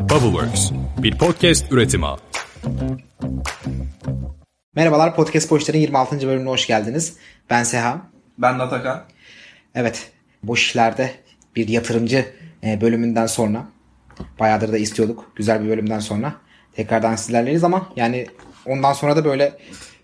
Bubbleworks, bir podcast üretimi. Merhabalar Podcast Boşlar'ın 26. bölümüne hoş geldiniz. Ben Seha. Ben de Atakan. Evet, boş işlerde bir yatırımcı e, bölümünden sonra bayağıdır da istiyorduk. Güzel bir bölümden sonra tekrardan sizlerleyiz ama yani ondan sonra da böyle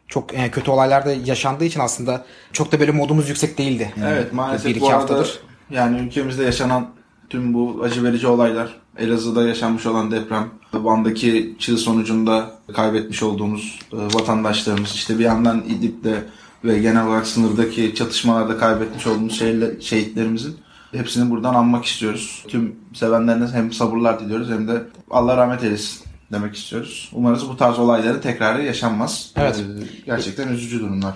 çok e, kötü olaylar da yaşandığı için aslında çok da böyle modumuz yüksek değildi. Evet maalesef bir iki bu arada haftadır. yani ülkemizde yaşanan tüm bu acı verici olaylar, Elazığ'da yaşanmış olan deprem, Van'daki çığ sonucunda kaybetmiş olduğumuz e, vatandaşlarımız, işte bir yandan İdlib'de ve genel olarak sınırdaki çatışmalarda kaybetmiş olduğumuz şehitlerimizin hepsini buradan anmak istiyoruz. Tüm sevenlerine hem sabırlar diliyoruz hem de Allah rahmet eylesin demek istiyoruz. Umarız bu tarz olayların tekrarı yaşanmaz. Evet. E, gerçekten üzücü durumlar.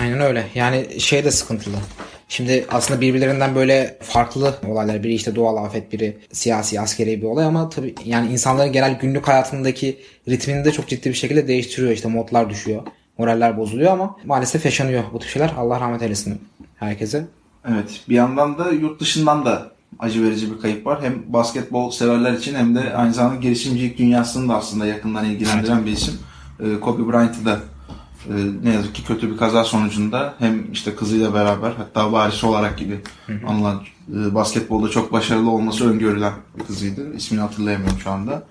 Aynen öyle. Yani şey de sıkıntılı. Şimdi aslında birbirlerinden böyle farklı olaylar. Biri işte doğal afet, biri siyasi, askeri bir olay ama tabii yani insanların genel günlük hayatındaki ritmini de çok ciddi bir şekilde değiştiriyor. İşte modlar düşüyor, moraller bozuluyor ama maalesef yaşanıyor bu tür şeyler. Allah rahmet eylesin herkese. Evet. Bir yandan da yurt dışından da acı verici bir kayıp var. Hem basketbol severler için hem de aynı zamanda girişimcilik dünyasını da aslında yakından ilgilendiren bir isim. Ee, Kobe Bryant'ı da e, ne yazık ki kötü bir kaza sonucunda hem işte kızıyla beraber hatta varisi olarak gibi anılan e, basketbolda çok başarılı olması öngörülen bir kızıydı. İsmini hatırlayamıyorum şu anda.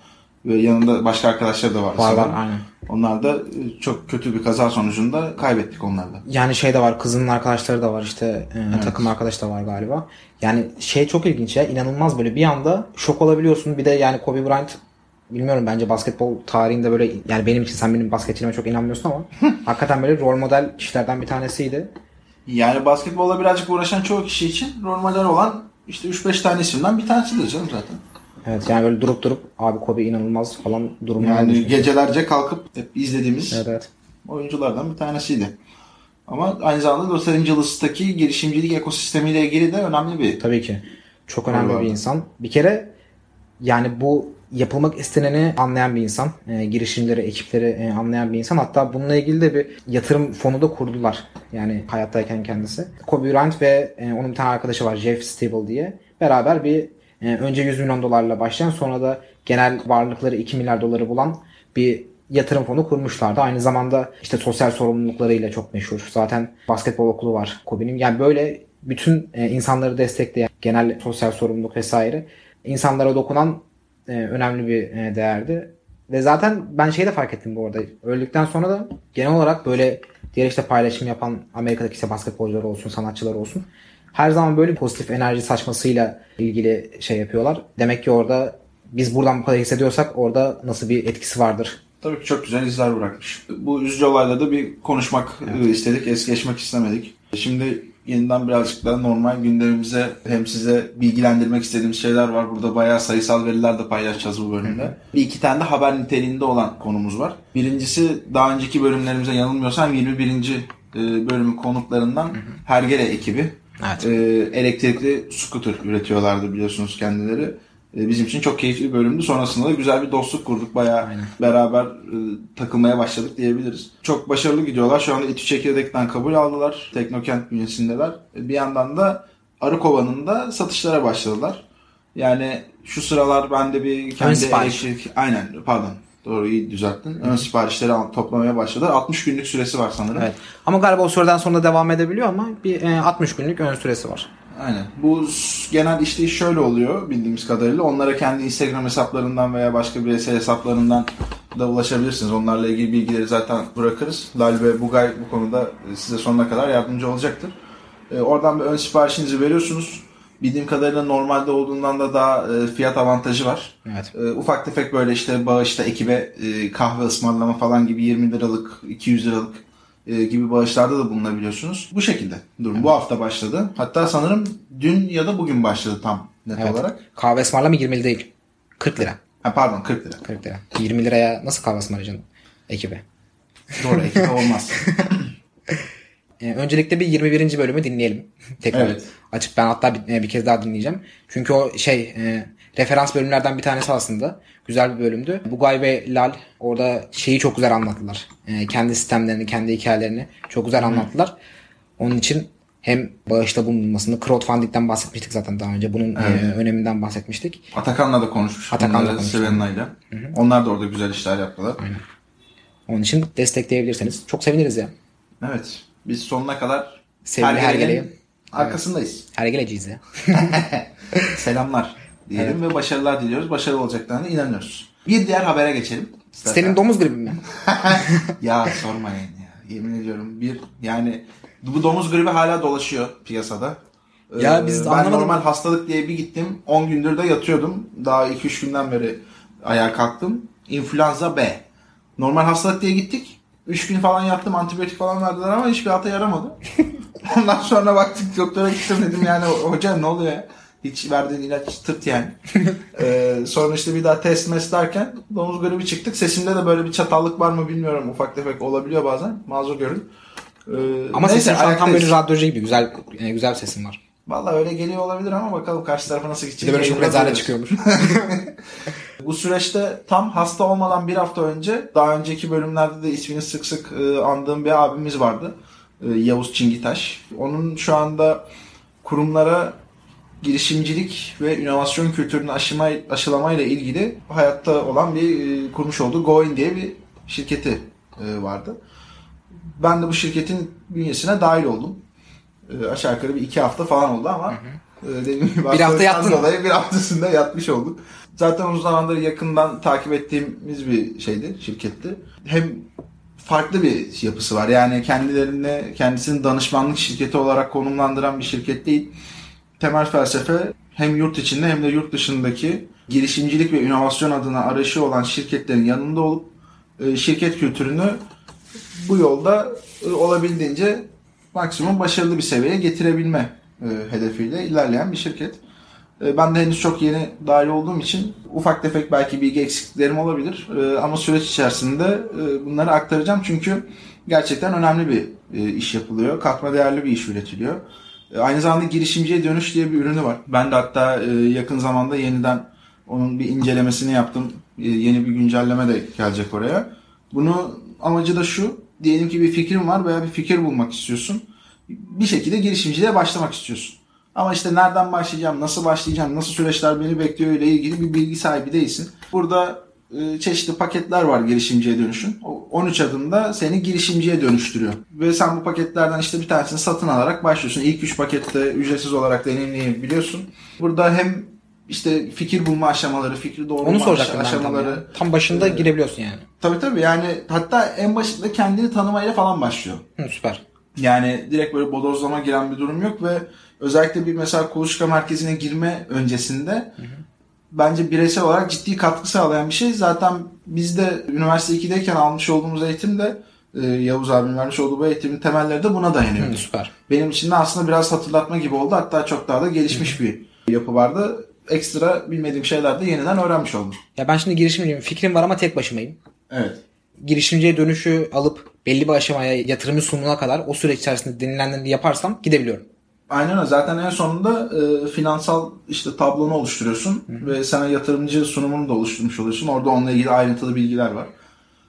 Ve yanında başka arkadaşlar da var. Var var aynen. Onlar da e, çok kötü bir kaza sonucunda kaybettik onlarla. Yani şey de var kızının arkadaşları da var işte e, takım arkadaş da var galiba. Yani şey çok ilginç ya inanılmaz böyle bir anda şok olabiliyorsun. Bir de yani Kobe Bryant bilmiyorum bence basketbol tarihinde böyle yani benim için sen benim basketçiliğime çok inanmıyorsun ama hakikaten böyle rol model kişilerden bir tanesiydi. Yani basketbolla birazcık uğraşan çoğu kişi için rol model olan işte 3-5 tane isimden bir tanesidir canım zaten. Evet yani böyle durup durup abi Kobe inanılmaz falan durumlar Yani gecelerce kalkıp hep izlediğimiz Evet evet. oyunculardan bir tanesiydi. Ama aynı zamanda Los Angeles'taki girişimcilik ekosistemiyle ilgili de önemli bir Tabii ki. Çok önemli bir insan. Bir kere yani bu yapılmak isteneni anlayan bir insan. E, girişimleri, ekipleri e, anlayan bir insan. Hatta bununla ilgili de bir yatırım fonu da kurdular. Yani hayattayken kendisi. Kobe Bryant ve e, onun bir tane arkadaşı var Jeff Stable diye. Beraber bir e, önce 100 milyon dolarla başlayan sonra da genel varlıkları 2 milyar doları bulan bir yatırım fonu kurmuşlardı. Aynı zamanda işte sosyal sorumluluklarıyla çok meşhur. Zaten basketbol okulu var Kobe'nin. Yani böyle bütün e, insanları destekleyen genel sosyal sorumluluk vesaire insanlara dokunan e, önemli bir e, değerdi. Ve zaten ben şeyi de fark ettim bu arada. Öldükten sonra da genel olarak böyle diğer işte paylaşım yapan Amerika'daki işte basketbolcular olsun, sanatçılar olsun. Her zaman böyle pozitif enerji saçmasıyla ilgili şey yapıyorlar. Demek ki orada biz buradan bu kadar hissediyorsak orada nasıl bir etkisi vardır Tabii ki çok güzel izler bırakmış. Bu üzücü olayla da bir konuşmak e, istedik, es geçmek istemedik. Şimdi yeniden birazcık daha normal gündemimize hem size bilgilendirmek istediğimiz şeyler var. Burada bayağı sayısal veriler de paylaşacağız bu bölümde. Bir iki tane de haber niteliğinde olan konumuz var. Birincisi daha önceki bölümlerimize yanılmıyorsam 21. e, bölümün konuklarından Hergele ekibi. Evet. E, elektrikli scooter üretiyorlardı biliyorsunuz kendileri. E, Bizim için çok keyifli bir bölümdü. Sonrasında da güzel bir dostluk kurduk. Bayağı beraber e, takılmaya başladık diyebiliriz. Çok başarılı gidiyorlar. Şu anda İTÜ Çekirdek'ten kabul aldılar. Teknokent bünyesindeler. E, Bir yandan da Arıkova'nın da satışlara başladılar. Yani şu sıralar ben de bir kendi elektrik... Aynen pardon. Doğru iyi düzelttin. Ön siparişleri toplamaya başladılar. 60 günlük süresi var sanırım. Evet. Ama galiba o süreden sonra devam edebiliyor ama bir e, 60 günlük ön süresi var. Aynen. Bu genel işleyiş şöyle oluyor bildiğimiz kadarıyla. Onlara kendi Instagram hesaplarından veya başka bireysel hesaplarından da ulaşabilirsiniz. Onlarla ilgili bilgileri zaten bırakırız. Lal ve Bugay bu konuda e, size sonuna kadar yardımcı olacaktır. E, oradan bir ön siparişinizi veriyorsunuz. Bildiğim kadarıyla normalde olduğundan da daha e, fiyat avantajı var. Evet. E, ufak tefek böyle işte bağışta ekibe e, kahve ısmarlama falan gibi 20 liralık, 200 liralık e, gibi bağışlarda da bulunabiliyorsunuz. Bu şekilde durum. Bu hafta başladı. Hatta sanırım dün ya da bugün başladı tam net Evet. olarak. Kahve ısmarlama 20 değil. 40 lira. Ha, pardon 40 lira. 40 lira. 20 liraya nasıl kahve ısmarlayacaksın ekibe? Doğru ekibe olmaz. E, öncelikle bir 21. bölümü dinleyelim. Tekrar Evet. açıp ben hatta bir, e, bir kez daha dinleyeceğim. Çünkü o şey e, referans bölümlerden bir tanesi aslında. Güzel bir bölümdü. Bugay ve Lal orada şeyi çok güzel anlattılar. E, kendi sistemlerini, kendi hikayelerini çok güzel anlattılar. Onun için hem bağışta bulunmasını, crowdfunding'den bahsetmiştik zaten daha önce. Bunun Evet. e, öneminden bahsetmiştik. Atakan'la da konuşmuş. Atakan'la Bunları konuştuk. Sevena'yla. Onlar da orada güzel işler yaptılar. Onun için destekleyebilirseniz çok seviniriz ya. Evet. Biz sonuna kadar Sevgili Hergele'nin Hergele'ye. arkasındayız. Hergeleciyiz ya. Selamlar diyelim ve başarılar diliyoruz. Başarılı olacaklarına inanıyoruz. Bir diğer habere geçelim. İstersen. Senin domuz gribi mi? ya sormayın ya. Yemin ediyorum bir yani bu domuz gribi hala dolaşıyor piyasada. Ee, Ya biz ben anlamadım. normal hastalık diye bir gittim. 10 gündür de yatıyordum. Daha 2-3 günden beri ayağa kalktım. İnfluenza B. Normal hastalık diye gittik. 3 gün falan yattım antibiyotik falan verdiler ama hiçbir hata yaramadı. Ondan sonra baktık doktora gittim dedim yani hocam ne oluyor ya? Hiç verdiğin ilaç tırt yani. Ee, sonra işte bir daha test mes derken domuz gribi çıktık. Sesimde de böyle bir çatallık var mı bilmiyorum. Ufak tefek olabiliyor bazen. Mazur görün. Ee, Ama neyse, sesin şu an tam böyle radyocu gibi. Güzel e, güzel bir sesin var. Valla öyle geliyor olabilir ama bakalım karşı tarafa nasıl Bir gidecek. de böyle çok rezalet çıkıyormuş. Bu süreçte tam hasta olmadan bir hafta önce daha önceki bölümlerde de ismini sık sık e, andığım bir abimiz vardı. E, Yavuz Çingitaş. Onun şu anda kurumlara girişimcilik ve inovasyon kültürünü aşıma, aşılamayla ilgili hayatta olan bir e, kurmuş olduğu Goin diye bir şirketi e, vardı. Ben de bu şirketin bünyesine dahil oldum. E, aşağı yukarı bir iki hafta falan oldu ama e, dediğim gibi Bir hafta yattın. dolayı bir haftasında yatmış olduk. Zaten uzun zamandır yakından takip ettiğimiz bir şeydi, şirketti. Hem farklı bir yapısı var. Yani kendilerine kendisini danışmanlık şirketi olarak konumlandıran bir şirket değil. Temel felsefe hem yurt içinde hem de yurt dışındaki girişimcilik ve inovasyon adına arayışı olan şirketlerin yanında olup e, şirket kültürünü bu yolda e, olabildiğince maksimum başarılı bir seviyeye getirebilme e, hedefiyle ilerleyen bir şirket. Ben de henüz çok yeni dahil olduğum için ufak tefek belki bilgi eksikliklerim olabilir. Ama süreç içerisinde bunları aktaracağım çünkü gerçekten önemli bir iş yapılıyor. Katma değerli bir iş üretiliyor. E, Aynı zamanda girişimciye dönüş diye bir ürünü var. Ben de hatta e, yakın zamanda yeniden onun bir incelemesini yaptım. E, Yeni bir güncelleme de gelecek oraya. Bunu amacı da şu. Diyelim ki bir fikrin var veya bir fikir bulmak istiyorsun. Bir şekilde girişimciliğe başlamak istiyorsun. Ama işte nereden başlayacağım, nasıl başlayacağım, nasıl süreçler beni bekliyor ile ilgili bir bilgi sahibi değilsin. Burada çeşitli paketler var girişimciye dönüşün. O 13 adımda seni girişimciye dönüştürüyor. Ve sen bu paketlerden işte bir tanesini satın alarak başlıyorsun. İlk 3 pakette ücretsiz olarak deneyimleyebiliyorsun. Burada hem işte fikir bulma aşamaları, fikri doğrulama Onu tam aşamaları. ya. Tam başında girebiliyorsun yani. Tabii tabii yani hatta en başında kendini tanımayla falan başlıyor. Hı, süper. Yani direkt böyle bodozlama giren bir durum yok ve özellikle bir mesela kuluçka merkezine girme öncesinde bence bireysel olarak ciddi katkı sağlayan bir şey. Zaten biz de üniversite 2'deyken almış olduğumuz eğitimde e, Yavuz abinin vermiş olduğu bu eğitimin temelleri de buna dayanıyor. Hı, süper. Benim için de aslında biraz hatırlatma gibi oldu. Hatta çok daha da gelişmiş bir yapı vardı. Ekstra bilmediğim şeyler de yeniden öğrenmiş oldum. Ya ben şimdi girişimciyim. Fikrim var ama tek başımayım. Evet. girişimciye dönüşü alıp belli bir aşamaya yatırımı sunumuna kadar o süreç içerisinde denilenleri yaparsam gidebiliyorum. Aynen öyle. Zaten en sonunda e, finansal işte tablonu oluşturuyorsun ve sana yatırımcı sunumunu da oluşturmuş oluyorsun. Orada onunla ilgili ayrıntılı bilgiler var.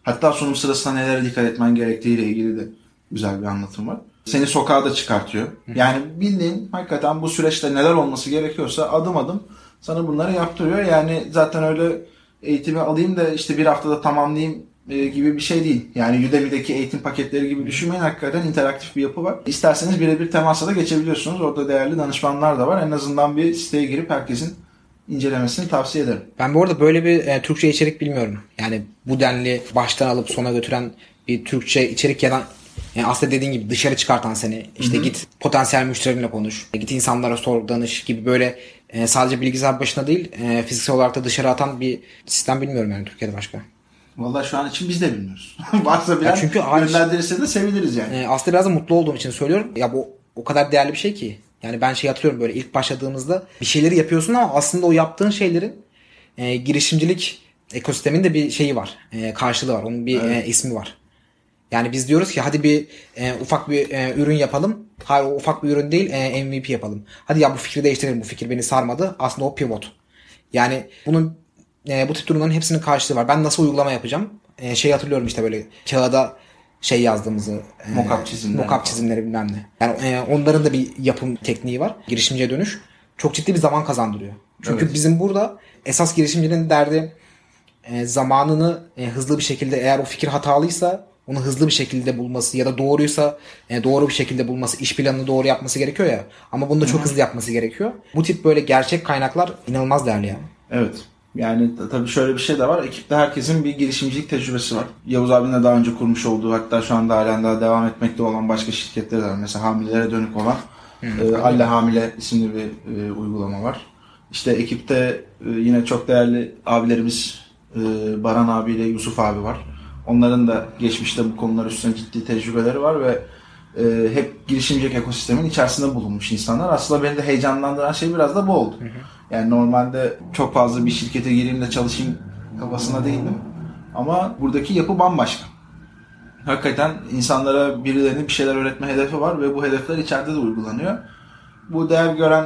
Hatta sunum sırasında nelere dikkat etmen gerektiğiyle ilgili de güzel bir anlatım var. Seni sokağa da çıkartıyor. Yani bildiğin hakikaten bu süreçte neler olması gerekiyorsa adım adım sana bunları yaptırıyor. Yani zaten öyle eğitimi alayım da işte bir haftada tamamlayayım gibi bir şey değil. Yani Udemy'deki eğitim paketleri gibi düşünmeyin. Hakikaten interaktif bir yapı var. İsterseniz birebir temasa da geçebiliyorsunuz. Orada değerli danışmanlar da var. En azından bir siteye girip herkesin incelemesini tavsiye ederim. Ben bu arada böyle bir e, Türkçe içerik bilmiyorum. Yani bu denli baştan alıp sona götüren bir Türkçe içerik ya da yani aslında dediğin gibi dışarı çıkartan seni işte git potansiyel müşterinle konuş git insanlara sor danış gibi böyle e, sadece bilgisayar başına değil e, fiziksel olarak da dışarı atan bir sistem bilmiyorum yani Türkiye'de başka. Vallahi şu an için biz de bilmiyoruz. Varsa bilen çünkü ağaç- yönlendirirse de seviniriz yani. E, aslında biraz da mutlu olduğum için söylüyorum. Ya bu o kadar değerli bir şey ki. Yani ben şey hatırlıyorum böyle ilk başladığımızda bir şeyleri yapıyorsun ama aslında o yaptığın şeylerin e, girişimcilik ekosistemin de bir şeyi var. E, karşılığı var. Onun bir e, ismi var. Yani biz diyoruz ki hadi bir e, ufak bir e, ürün yapalım. Hayır o ufak bir ürün değil e, MVP yapalım. Hadi ya bu fikri değiştirelim. Bu fikir beni sarmadı. Aslında o pivot. Yani bunun e, bu tip durumların hepsinin karşılığı var. Ben nasıl uygulama yapacağım? E, şey hatırlıyorum işte böyle kağıda şey yazdığımızı. e, Mockup çizimleri. Mockup çizimleri bilmem ne. Yani e, onların da bir yapım tekniği var. Girişimciye dönüş. Çok ciddi bir zaman kazandırıyor. Çünkü Evet. bizim burada esas girişimcinin derdi e, zamanını e, hızlı bir şekilde eğer o fikir hatalıysa onu hızlı bir şekilde bulması ya da doğruysa e, doğru bir şekilde bulması, iş planını doğru yapması gerekiyor ya. Ama bunu da çok hızlı yapması gerekiyor. Bu tip böyle gerçek kaynaklar inanılmaz değerli yani. Evet. Yani tabii şöyle bir şey de var. Ekipte herkesin bir girişimcilik tecrübesi var. Yavuz abinin de daha önce kurmuş olduğu hatta şu anda halen daha devam etmekte olan başka şirketleri de var. Mesela hamilelere dönük olan e, Alle Hamile isimli bir e, uygulama var. İşte ekipte e, yine çok değerli abilerimiz e, Baran abiyle Yusuf abi var. Onların da geçmişte bu konular üstüne ciddi tecrübeleri var ve e, hep girişimcilik ekosistemin içerisinde bulunmuş insanlar. Aslında beni de heyecanlandıran şey biraz da bu oldu. Yani normalde çok fazla bir şirkete gireyim de çalışayım kafasına değildim. Ama buradaki yapı bambaşka. Hakikaten insanlara birilerinin bir şeyler öğretme hedefi var ve bu hedefler içeride de uygulanıyor. Bu değer gören,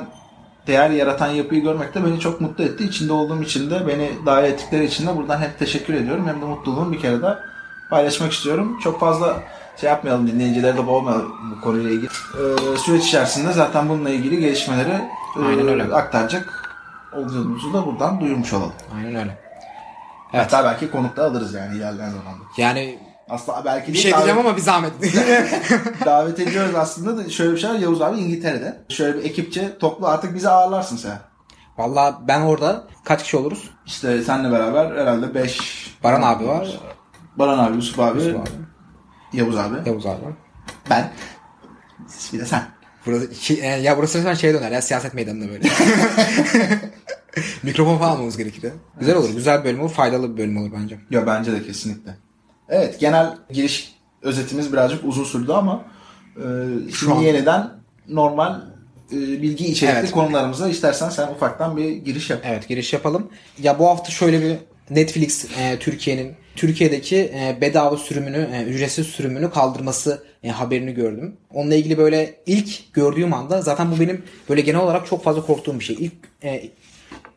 değer yaratan yapıyı görmek de beni çok mutlu etti. İçinde olduğum için de beni dahil ettikleri için de buradan hem teşekkür ediyorum hem de mutluluğumu bir kere daha paylaşmak istiyorum. Çok fazla şey yapmayalım, dinleyicileri de boğmayalım bu konuyla ilgili. Ee, süreç içerisinde zaten bununla ilgili gelişmeleri e, Aynen öyle. aktaracak olduğumuzu da buradan duyurmuş olalım. Aynen öyle. Hatta belki konuk da alırız yani ilerleyen zamanda. Yani Aslında belki bir şey davet- diyeceğim ama bir zahmet. davet ediyoruz aslında da şöyle bir şey var. Yavuz abi İngiltere'de. Şöyle bir ekipçe toplu artık bizi ağırlarsın sen. Valla ben orada kaç kişi oluruz? İşte senle beraber herhalde 5 Baran abi var. Baran abi, Yusuf abi, Yusuf abi. Yavuz abi, Yavuz abi ben. Bir de sen. Burası, ki- e, ya burası resmen şeye döner ya siyaset meydanına böyle. Mikrofon falan almamız gerekir. Güzel olur. Güzel bir bölüm olur. Faydalı bir bölüm olur bence. Yo bence de kesinlikle. Evet genel giriş özetimiz birazcık uzun sürdü ama e, şimdi an- yeniden normal e, bilgi içerikli Evet. konularımıza istersen sen ufaktan bir giriş yap. Evet giriş yapalım. Ya bu hafta şöyle bir Netflix e, Türkiye'nin Türkiye'deki e, bedava sürümünü, e, ücretsiz sürümünü kaldırması e, haberini gördüm. Onunla ilgili böyle ilk gördüğüm anda zaten bu benim böyle genel olarak çok fazla korktuğum bir şey. İlk e,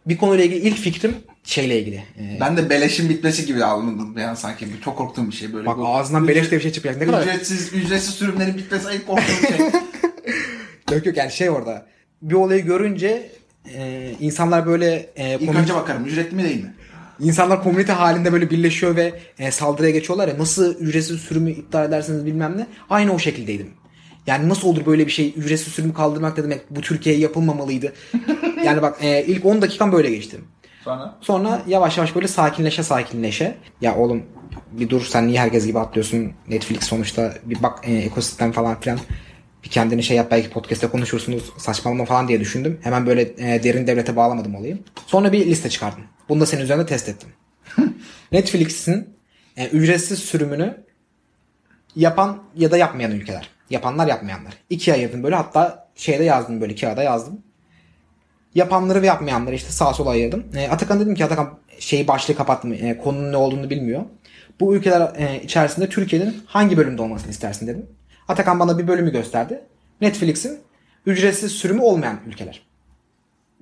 bir konuyla ilgili ilk fikrim şeyle ilgili. E, Ben de beleşin bitmesi gibi alındım yani sanki. Çok korktuğum bir şey böyle. bak Bu- ağzından beleş diye bir şey çıkacak. Ne kadar Ücretsiz, ücretsiz sürümlerin bitmesi ayıp korktuğum şey. Yok yok yani şey orada. Bir olayı görünce e, insanlar böyle e, İlk komünite- önce bakarım ücretli mi değil mi? insanlar komünite halinde böyle birleşiyor ve e, saldırıya geçiyorlar ya nasıl ücretsiz sürümü iptal edersiniz bilmem ne. Aynı o şekildeydim. Yani nasıl olur böyle bir şey ücretsiz sürümü kaldırmak ne demek bu Türkiye'ye yapılmamalıydı. yani bak e, ilk 10 dakikam böyle geçti. Sonra Sonra yavaş yavaş böyle sakinleşe sakinleşe. Ya oğlum bir dur sen niye herkes gibi atlıyorsun Netflix sonuçta bir bak e, ekosistem falan filan. Bir kendini şey yap belki podcast'te konuşursunuz saçmalama falan diye düşündüm. Hemen böyle e, derin devlete bağlamadım olayı. Sonra bir liste çıkardım. Bunu da senin üzerinde test ettim. Netflix'in e, ücretsiz sürümünü yapan ya da yapmayan ülkeler. Yapanlar yapmayanlar. İkiye ayırdım böyle hatta şeyde yazdım böyle kağıda yazdım yapanları ve yapmayanları işte sağa sola ayırdım. E, Atakan dedim ki Atakan şeyi başlığı kapattım. E, konunun ne olduğunu bilmiyor. Bu ülkeler e, içerisinde Türkiye'nin hangi bölümde olmasını istersin dedim. Atakan bana bir bölümü gösterdi. Netflix'in ücretsiz sürümü olmayan ülkeler.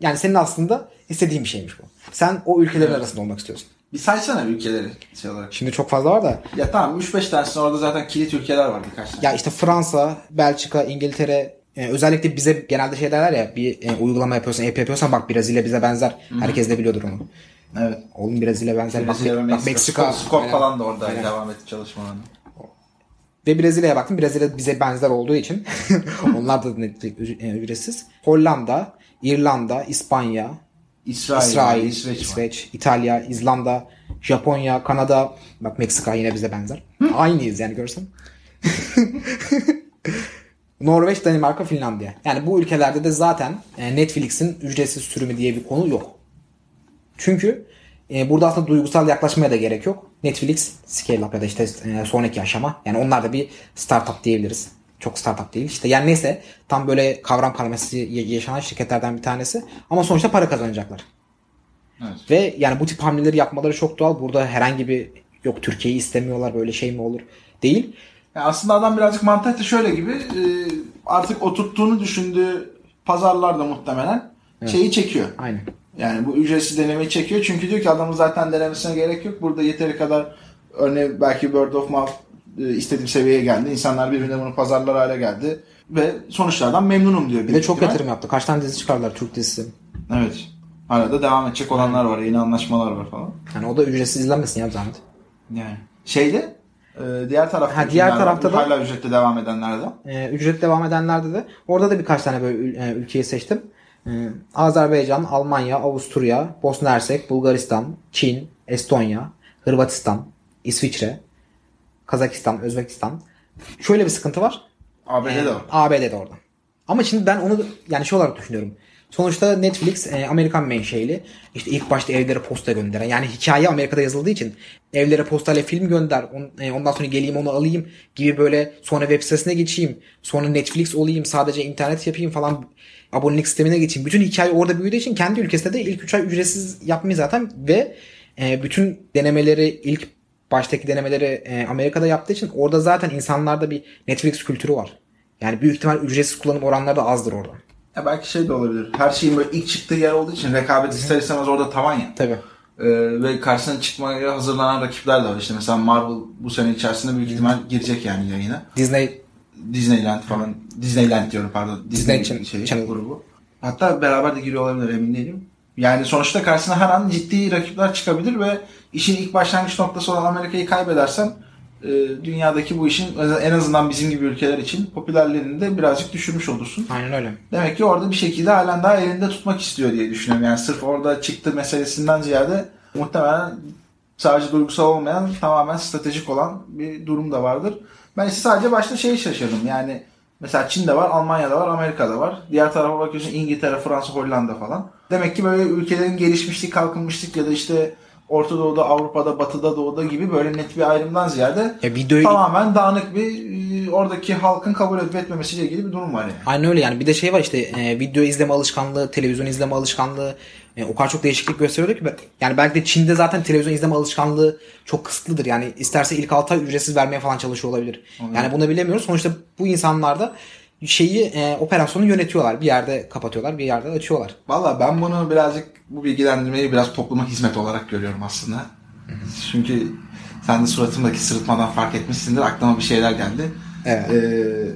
Yani senin aslında istediğin bir şeymiş bu. Sen o ülkelerin arasında olmak istiyorsun. Bir saysana ülkeleri şey olarak. Şimdi çok fazla var da Ya tamam 3-5 tanesinde orada zaten kilit ülkeler var birkaç tane. ya işte Fransa, Belçika, İngiltere e, özellikle bize genelde şey derler ya bir e, uygulama yapıyorsan, app yapıyorsan bak Brezilya bize benzer. Herkes de biliyordur onu. Evet. Oğlum Brezilya benzer. Brezilya bak Meksika. Meksika. Skop- falan da orada Aynen. devam etti çalışmalarına. Ve Brezilya'ya baktım. Brezilya bize benzer olduğu için onlar da e, ücretsiz. Hollanda, İrlanda, İspanya, İsrail, İsrail, İsveç. İsveç, İtalya, İzlanda, Japonya, Kanada, bak Meksika yine bize benzer. Aynıyız yani görsen. Norveç, Danimarka, Finlandiya. Yani bu ülkelerde de zaten e, Netflix'in ücretsiz sürümü diye bir konu yok. Çünkü e, burada aslında duygusal yaklaşmaya da gerek yok. Netflix scale up ya da işte e, sonraki aşama. Yani onlar da bir startup diyebiliriz. Çok startup değil. İşte yani neyse tam böyle kavram karmaşası y- yaşanan şirketlerden bir tanesi. Ama sonuçta para kazanacaklar. Evet. Ve yani bu tip hamleleri yapmaları çok doğal. Burada herhangi bir yok Türkiye'yi istemiyorlar böyle şey mi olur değil. Yani aslında adam birazcık mantıklı şöyle gibi e, artık oturttuğunu düşündüğü pazarlarda muhtemelen şeyi çekiyor. Aynen. Yani bu ücretsiz denemeyi çekiyor. Çünkü diyor ki adamın zaten denemesine gerek yok. Burada yeteri kadar örneğin belki word of mouth istediğim seviyeye geldi. İnsanlar birbirine bunu pazarlar hale geldi. Ve sonuçlardan memnunum diyor. Bir de çok ihtimal. yatırım yaptı. Kaç tane dizi çıkardılar Türk dizisi. Evet. Arada devam edecek olanlar var. Yeni anlaşmalar var falan. Yani o da ücretsiz izlenmesin ya zahmet. Yani. Şeyde e, diğer tarafta Ha, diğer tarafta da- hala ücretli devam edenlerden. Ee, ücret devam edenlerde de orada da birkaç tane böyle e, ülkeyi seçtim. Ee, Azerbaycan, Almanya, Avusturya, Bosna Hersek, Bulgaristan, Çin, Estonya, Hırvatistan, İsviçre, Kazakistan, Özbekistan. Şöyle bir sıkıntı var. ABD'de Ee, var. ABD'de orada. Ama şimdi ben onu yani şey olarak düşünüyorum. Sonuçta Netflix e, Amerikan menşeili. İşte ilk başta evlere posta gönderen. Yani hikaye Amerika'da yazıldığı için evlere postayla film gönder. on- e, ondan sonra geleyim onu alayım gibi böyle sonra web sitesine geçeyim. Sonra Netflix olayım sadece internet yapayım falan. Abonelik sistemine geçeyim. Bütün hikaye orada büyüdüğü için kendi ülkesinde de ilk 3 ay ücretsiz yapmayı zaten ve e, bütün denemeleri ilk baştaki denemeleri e, Amerika'da yaptığı için orada zaten insanlarda bir Netflix kültürü var. Yani büyük ihtimal ücretsiz kullanım oranları da azdır orada. Ya belki şey de olabilir. Her şeyin böyle ilk çıktığı yer olduğu için rekabet ister istemez orada tavan ya. Tabii. Ee, ve karşısına çıkmaya hazırlanan rakipler de var. İşte mesela Marvel bu sene içerisinde büyük ihtimal girecek yani yayına. Disney Disneyland falan. Disneyland diyorum pardon. Disney Disney, şey, Channel. grubu. Hatta beraber de giriyor olabilir emin değilim. Yani sonuçta karşısına her an ciddi rakipler çıkabilir ve işin ilk başlangıç noktası olan Amerika'yı kaybedersen e, dünyadaki bu işin en azından bizim gibi ülkeler için popülerliğini de birazcık düşürmüş olursun. aynen öyle. Demek ki orada bir şekilde halen daha elinde tutmak istiyor diye düşünüyorum. Yani sırf orada çıktı meselesinden ziyade muhtemelen sadece duygusal olmayan tamamen stratejik olan bir durum da vardır. Ben işte sadece başta şeyi şaşırdım. Yani mesela Çin'de var, Almanya'da var, Amerika'da var. Diğer tarafa bakıyorsun İngiltere, Fransa, Hollanda falan. Demek ki böyle ülkelerin gelişmişlik, kalkınmışlık ya da işte Orta Doğu'da, Avrupa'da, Batı'da, Doğu'da gibi böyle net bir ayrımdan ziyade Ya videoyu tamamen dağınık bir e, oradaki halkın kabul edip etmemesiyle ilgili bir durum var yani. aynen öyle yani bir de şey var işte e, video izleme alışkanlığı, televizyon izleme alışkanlığı e, o kadar çok değişiklik gösteriyor ki yani belki de Çin'de zaten televizyon izleme alışkanlığı çok kısıtlıdır. Yani isterse ilk 6 ay ücretsiz vermeye falan çalışıyor olabilir. Yani bunu bilemiyoruz. Sonuçta bu insanlar da şeyi e, operasyonu yönetiyorlar. Bir yerde kapatıyorlar, bir yerde açıyorlar. Valla ben bunu birazcık bu bilgilendirmeyi biraz topluma hizmet olarak görüyorum aslında. Çünkü sen de suratımdaki sırıtmadan fark etmişsindir. Aklıma bir şeyler geldi. Evet. Ee,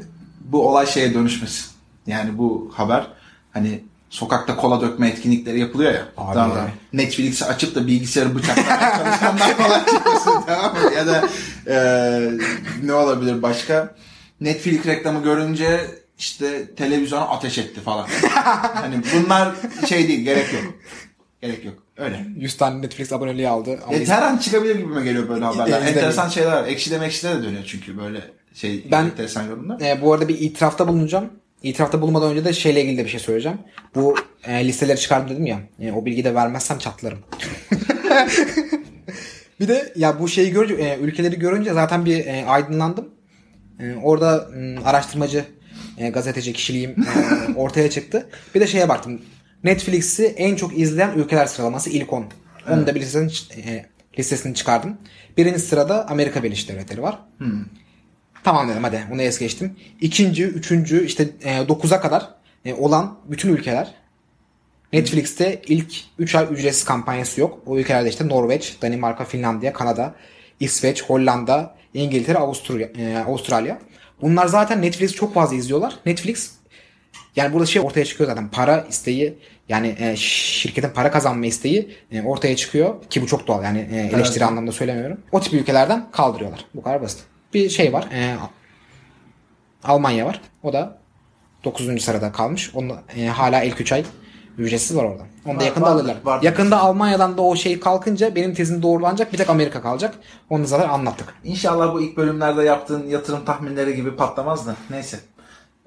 bu olay şeye dönüşmesin. Yani bu haber hani sokakta kola dökme etkinlikleri yapılıyor ya. Abi. Netflix'i açıp da bilgisayarı bıçaklamaya çalışanlar falan çıkmasın tamam mı? Ya da e, ne olabilir başka? Netflix reklamı görünce işte televizyona ateş etti falan. hani bunlar şey değil gerek yok. Gerek yok. Öyle. 100 tane Netflix aboneliği aldı. Ama E, her an çıkabilir gibime geliyor böyle haberler. İzlemeyin. Enteresan şeyler var. Ekşide mekşide de dönüyor çünkü böyle şey Ben- enteresan yorumlar. E, bu arada bir itirafta bulunacağım. İtirafta bulunmadan önce de şeyle ilgili de bir şey söyleyeceğim. Bu e, listeleri çıkardım dedim ya. E, o bilgiyi de vermezsem çatlarım. bir de ya bu şeyi görünce, e, ülkeleri görünce zaten bir e, aydınlandım. E, orada m, araştırmacı, e, gazeteci kişiliğim e, ortaya çıktı. Bir de şeye baktım. Netflix'i en çok izleyen ülkeler sıralaması ilk 10. Onun da bir listesini, e, listesini çıkardım. Birinci sırada Amerika Birleşik Devletleri var. Tamam dedim hadi bunu es geçtim. İkinci, üçüncü işte e, 9'a kadar e, olan bütün ülkeler Netflix'te ilk 3 ay ücretsiz kampanyası yok. O ülkelerde işte Norveç, Danimarka, Finlandiya, Kanada, İsveç, Hollanda, İngiltere, Avusturya, e, Avustralya. Bunlar zaten Netflix'i çok fazla izliyorlar. Netflix yani burada şey ortaya çıkıyor zaten para isteği yani e, şirketin para kazanma isteği e, ortaya çıkıyor ki bu çok doğal yani e, eleştiri Evet. anlamda söylemiyorum. O tip ülkelerden kaldırıyorlar. Bu kadar basit. Bir şey var. e, Almanya var. O da 9. sırada kalmış. Onun e, hala ilk 3 ay ücretsiz var orada. Onu da Var- yakında vardır, alırlar. vardır. Yakında Almanya'dan da o şey kalkınca benim tezim doğrulanacak. Bir tek Amerika kalacak. Onu da zaten anlattık. İnşallah bu ilk bölümlerde yaptığın yatırım tahminleri gibi patlamaz da. Neyse.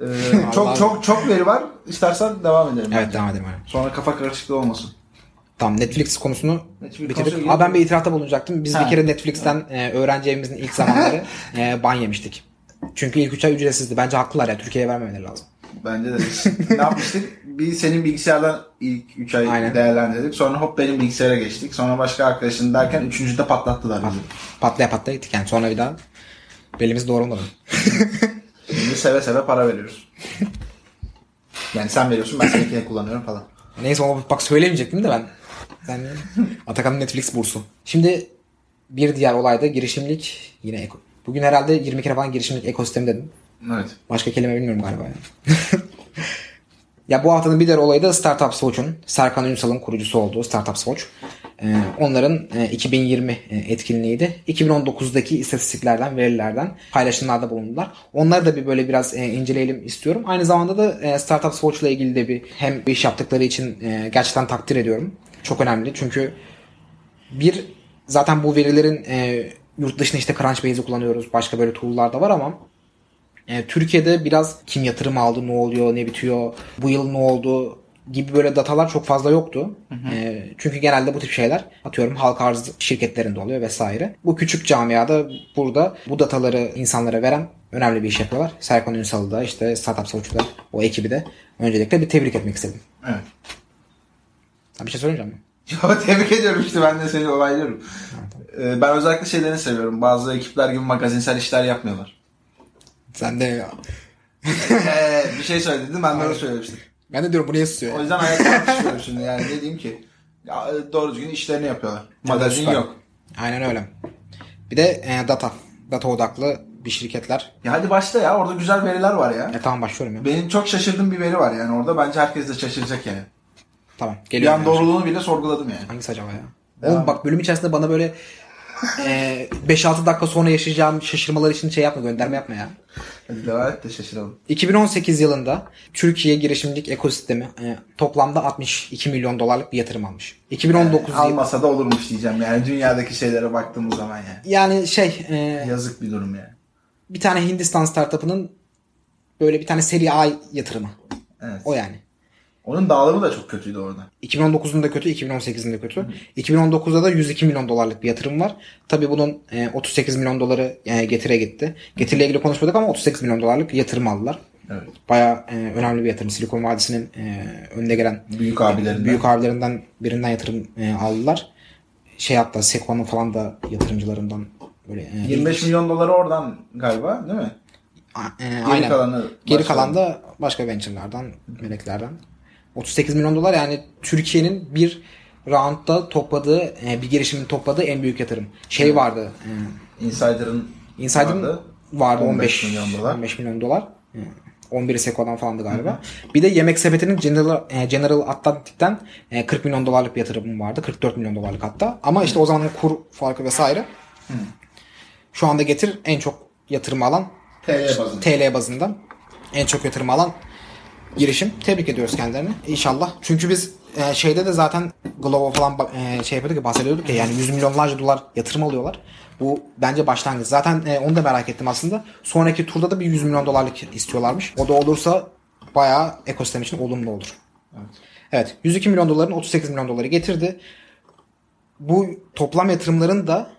Ee, çok çok çok veri var. İstersen devam edelim. Evet bence. devam edelim. Sonra kafa karışıklığı olmasın. Tamam Netflix konusunu Netflix bitirdik. Aa, ben bir itirafta bulunacaktım. Biz Ha. bir kere Netflix'ten e, öğrenci evimizin ilk zamanları e, ban yemiştik. Çünkü ilk 3 ay ücretsizdi. Bence haklılar ya. Türkiye'ye vermemeleri lazım. Bence de. ne yapmıştık? Bir senin bilgisayardan ilk 3 ay Aynen. değerlendirdik. Sonra hop benim bilgisayara geçtik. Sonra başka arkadaşın derken üçüncüde patlattılar bizi. Patlaya patlaya gittik yani. Sonra bir daha belimiz doğrulmadı. Şimdi seve seve para veriyoruz. Yani sen veriyorsun ben seninkini kullanıyorum falan. Neyse ama bak söylemeyecektim de ben. Ben Atakan'ın Netflix bursu. Şimdi bir diğer olay da girişimlik. Yine eko- Bugün herhalde 20 kere falan girişimcilik ekosistemi dedim. Evet. Başka kelime bilmiyorum galiba ya. ya bu haftanın bir diğer olayı da Startup Watch'un Serkan Ünsal'ın kurucusu olduğu Startup Watch. Ee, onların e, 2020 e, etkinliğiydi. 2019'daki istatistiklerden, verilerden paylaşımlarda bulundular. Onları da bir böyle biraz e, inceleyelim istiyorum. Aynı zamanda da e, Startup Watch ile ilgili de bir hem bir iş yaptıkları için e, gerçekten takdir ediyorum. Çok önemli çünkü bir zaten bu verilerin e, yurt dışında işte Crunchbase'i kullanıyoruz. Başka böyle tool'lar da var ama e, Türkiye'de biraz kim yatırım aldı, ne oluyor, ne bitiyor, bu yıl ne oldu gibi böyle datalar çok fazla yoktu. E, çünkü genelde bu tip şeyler atıyorum halka arz şirketlerinde oluyor vesaire. Bu küçük camiada burada bu dataları insanlara veren önemli bir iş yapıyorlar. Serkan Ünsal'ı da işte Startup Savuç'u o ekibi de öncelikle bir tebrik etmek istedim. Evet. Sen bir şey söyleyeceğim mi? Ya tebrik ediyorum işte ben de seni olaylıyorum. Ee, ben özellikle şeylerini seviyorum. Bazı ekipler gibi magazinsel işler yapmıyorlar. Sen de ee, bir şey söyledin ben de onu söylemiştim. ben de diyorum bu niye susuyor? O yüzden ayakta alkışlıyorum şimdi yani ne diyeyim ki. Ya, e, doğru düzgün işlerini yapıyorlar. Magazin süper. yok. Aynen öyle. Bir de e, data. Data odaklı bir şirketler. Ya hadi başla ya orada güzel veriler var ya. E tamam başlıyorum ya. Benim çok şaşırdığım bir veri var yani orada. Bence herkes de şaşıracak yani. Tamam. Geliyorum. an yani. doğruluğunu bile sorguladım yani. Hangisi acaba ya? Devam. Oğlum bak bölüm içerisinde bana böyle e, 5-6 dakika sonra yaşayacağım şaşırmalar için şey yapma gönderme yapma ya. Hadi devam et de şaşıralım. 2018 yılında Türkiye girişimcilik ekosistemi e, toplamda 62 milyon dolarlık bir yatırım almış. 2019 yılı- Almasa da olurmuş diyeceğim yani dünyadaki şeylere baktığımız zaman yani. yani şey e, Yazık bir durum yani. bir tane Hindistan startup'ının böyle bir tane seri A yatırımı. Evet. O yani. Onun dağılımı da çok kötüydü orada. 2009'un da kötü, 2018'in de kötü. 2019'da da 102 milyon dolarlık bir yatırım var. Tabii bunun e, 38 milyon doları e, getire gitti. Getiriyle ilgili konuşmadık ama 38 milyon dolarlık yatırım aldılar. Evet. Bayağı e, önemli bir yatırım. Silikon Vadisi'nin e, önde gelen Büyük abilerinden. büyük abilerinden birinden yatırım e, aldılar. Şey hatta Sequoia'nın falan da yatırımcılarından böyle e, 25 milyon doları oradan galiba değil mi? A- e, Geri aynen. kalanı Geri kalan da başka venture'lardan, meleklerden. 38 milyon dolar yani Türkiye'nin bir roundda topladığı, e, bir girişimin topladığı en büyük yatırım. Şey vardı. E, Insider'ın Insider'ın vardı. vardı 15, 15 milyon dolar. 15 milyon dolar. E, 11'i Sequoia'dan falandı galiba. Bir de Yemek Sepeti'nin General, e, General Atlantic'ten e, 40 milyon dolarlık bir yatırımı vardı. 44 milyon dolarlık hatta. Ama işte o zamanın kur farkı vesaire. Şu anda getir en çok yatırım alan TL bazında. TL bazında en çok yatırım alan girişim. Tebrik ediyoruz kendilerini. İnşallah. Çünkü biz e, şeyde de zaten Glovo falan e, şey yapıyorduk ya bahsediyorduk ya yani 100 milyonlarca dolar yatırım alıyorlar. Bu bence başlangıç. Zaten e, onu da merak ettim aslında. Sonraki turda da bir 100 milyon dolarlık istiyorlarmış. O da olursa bayağı ekosistem için olumlu olur. Evet. Evet. 102 milyon doların 38 milyon doları getirdi. Bu toplam yatırımların da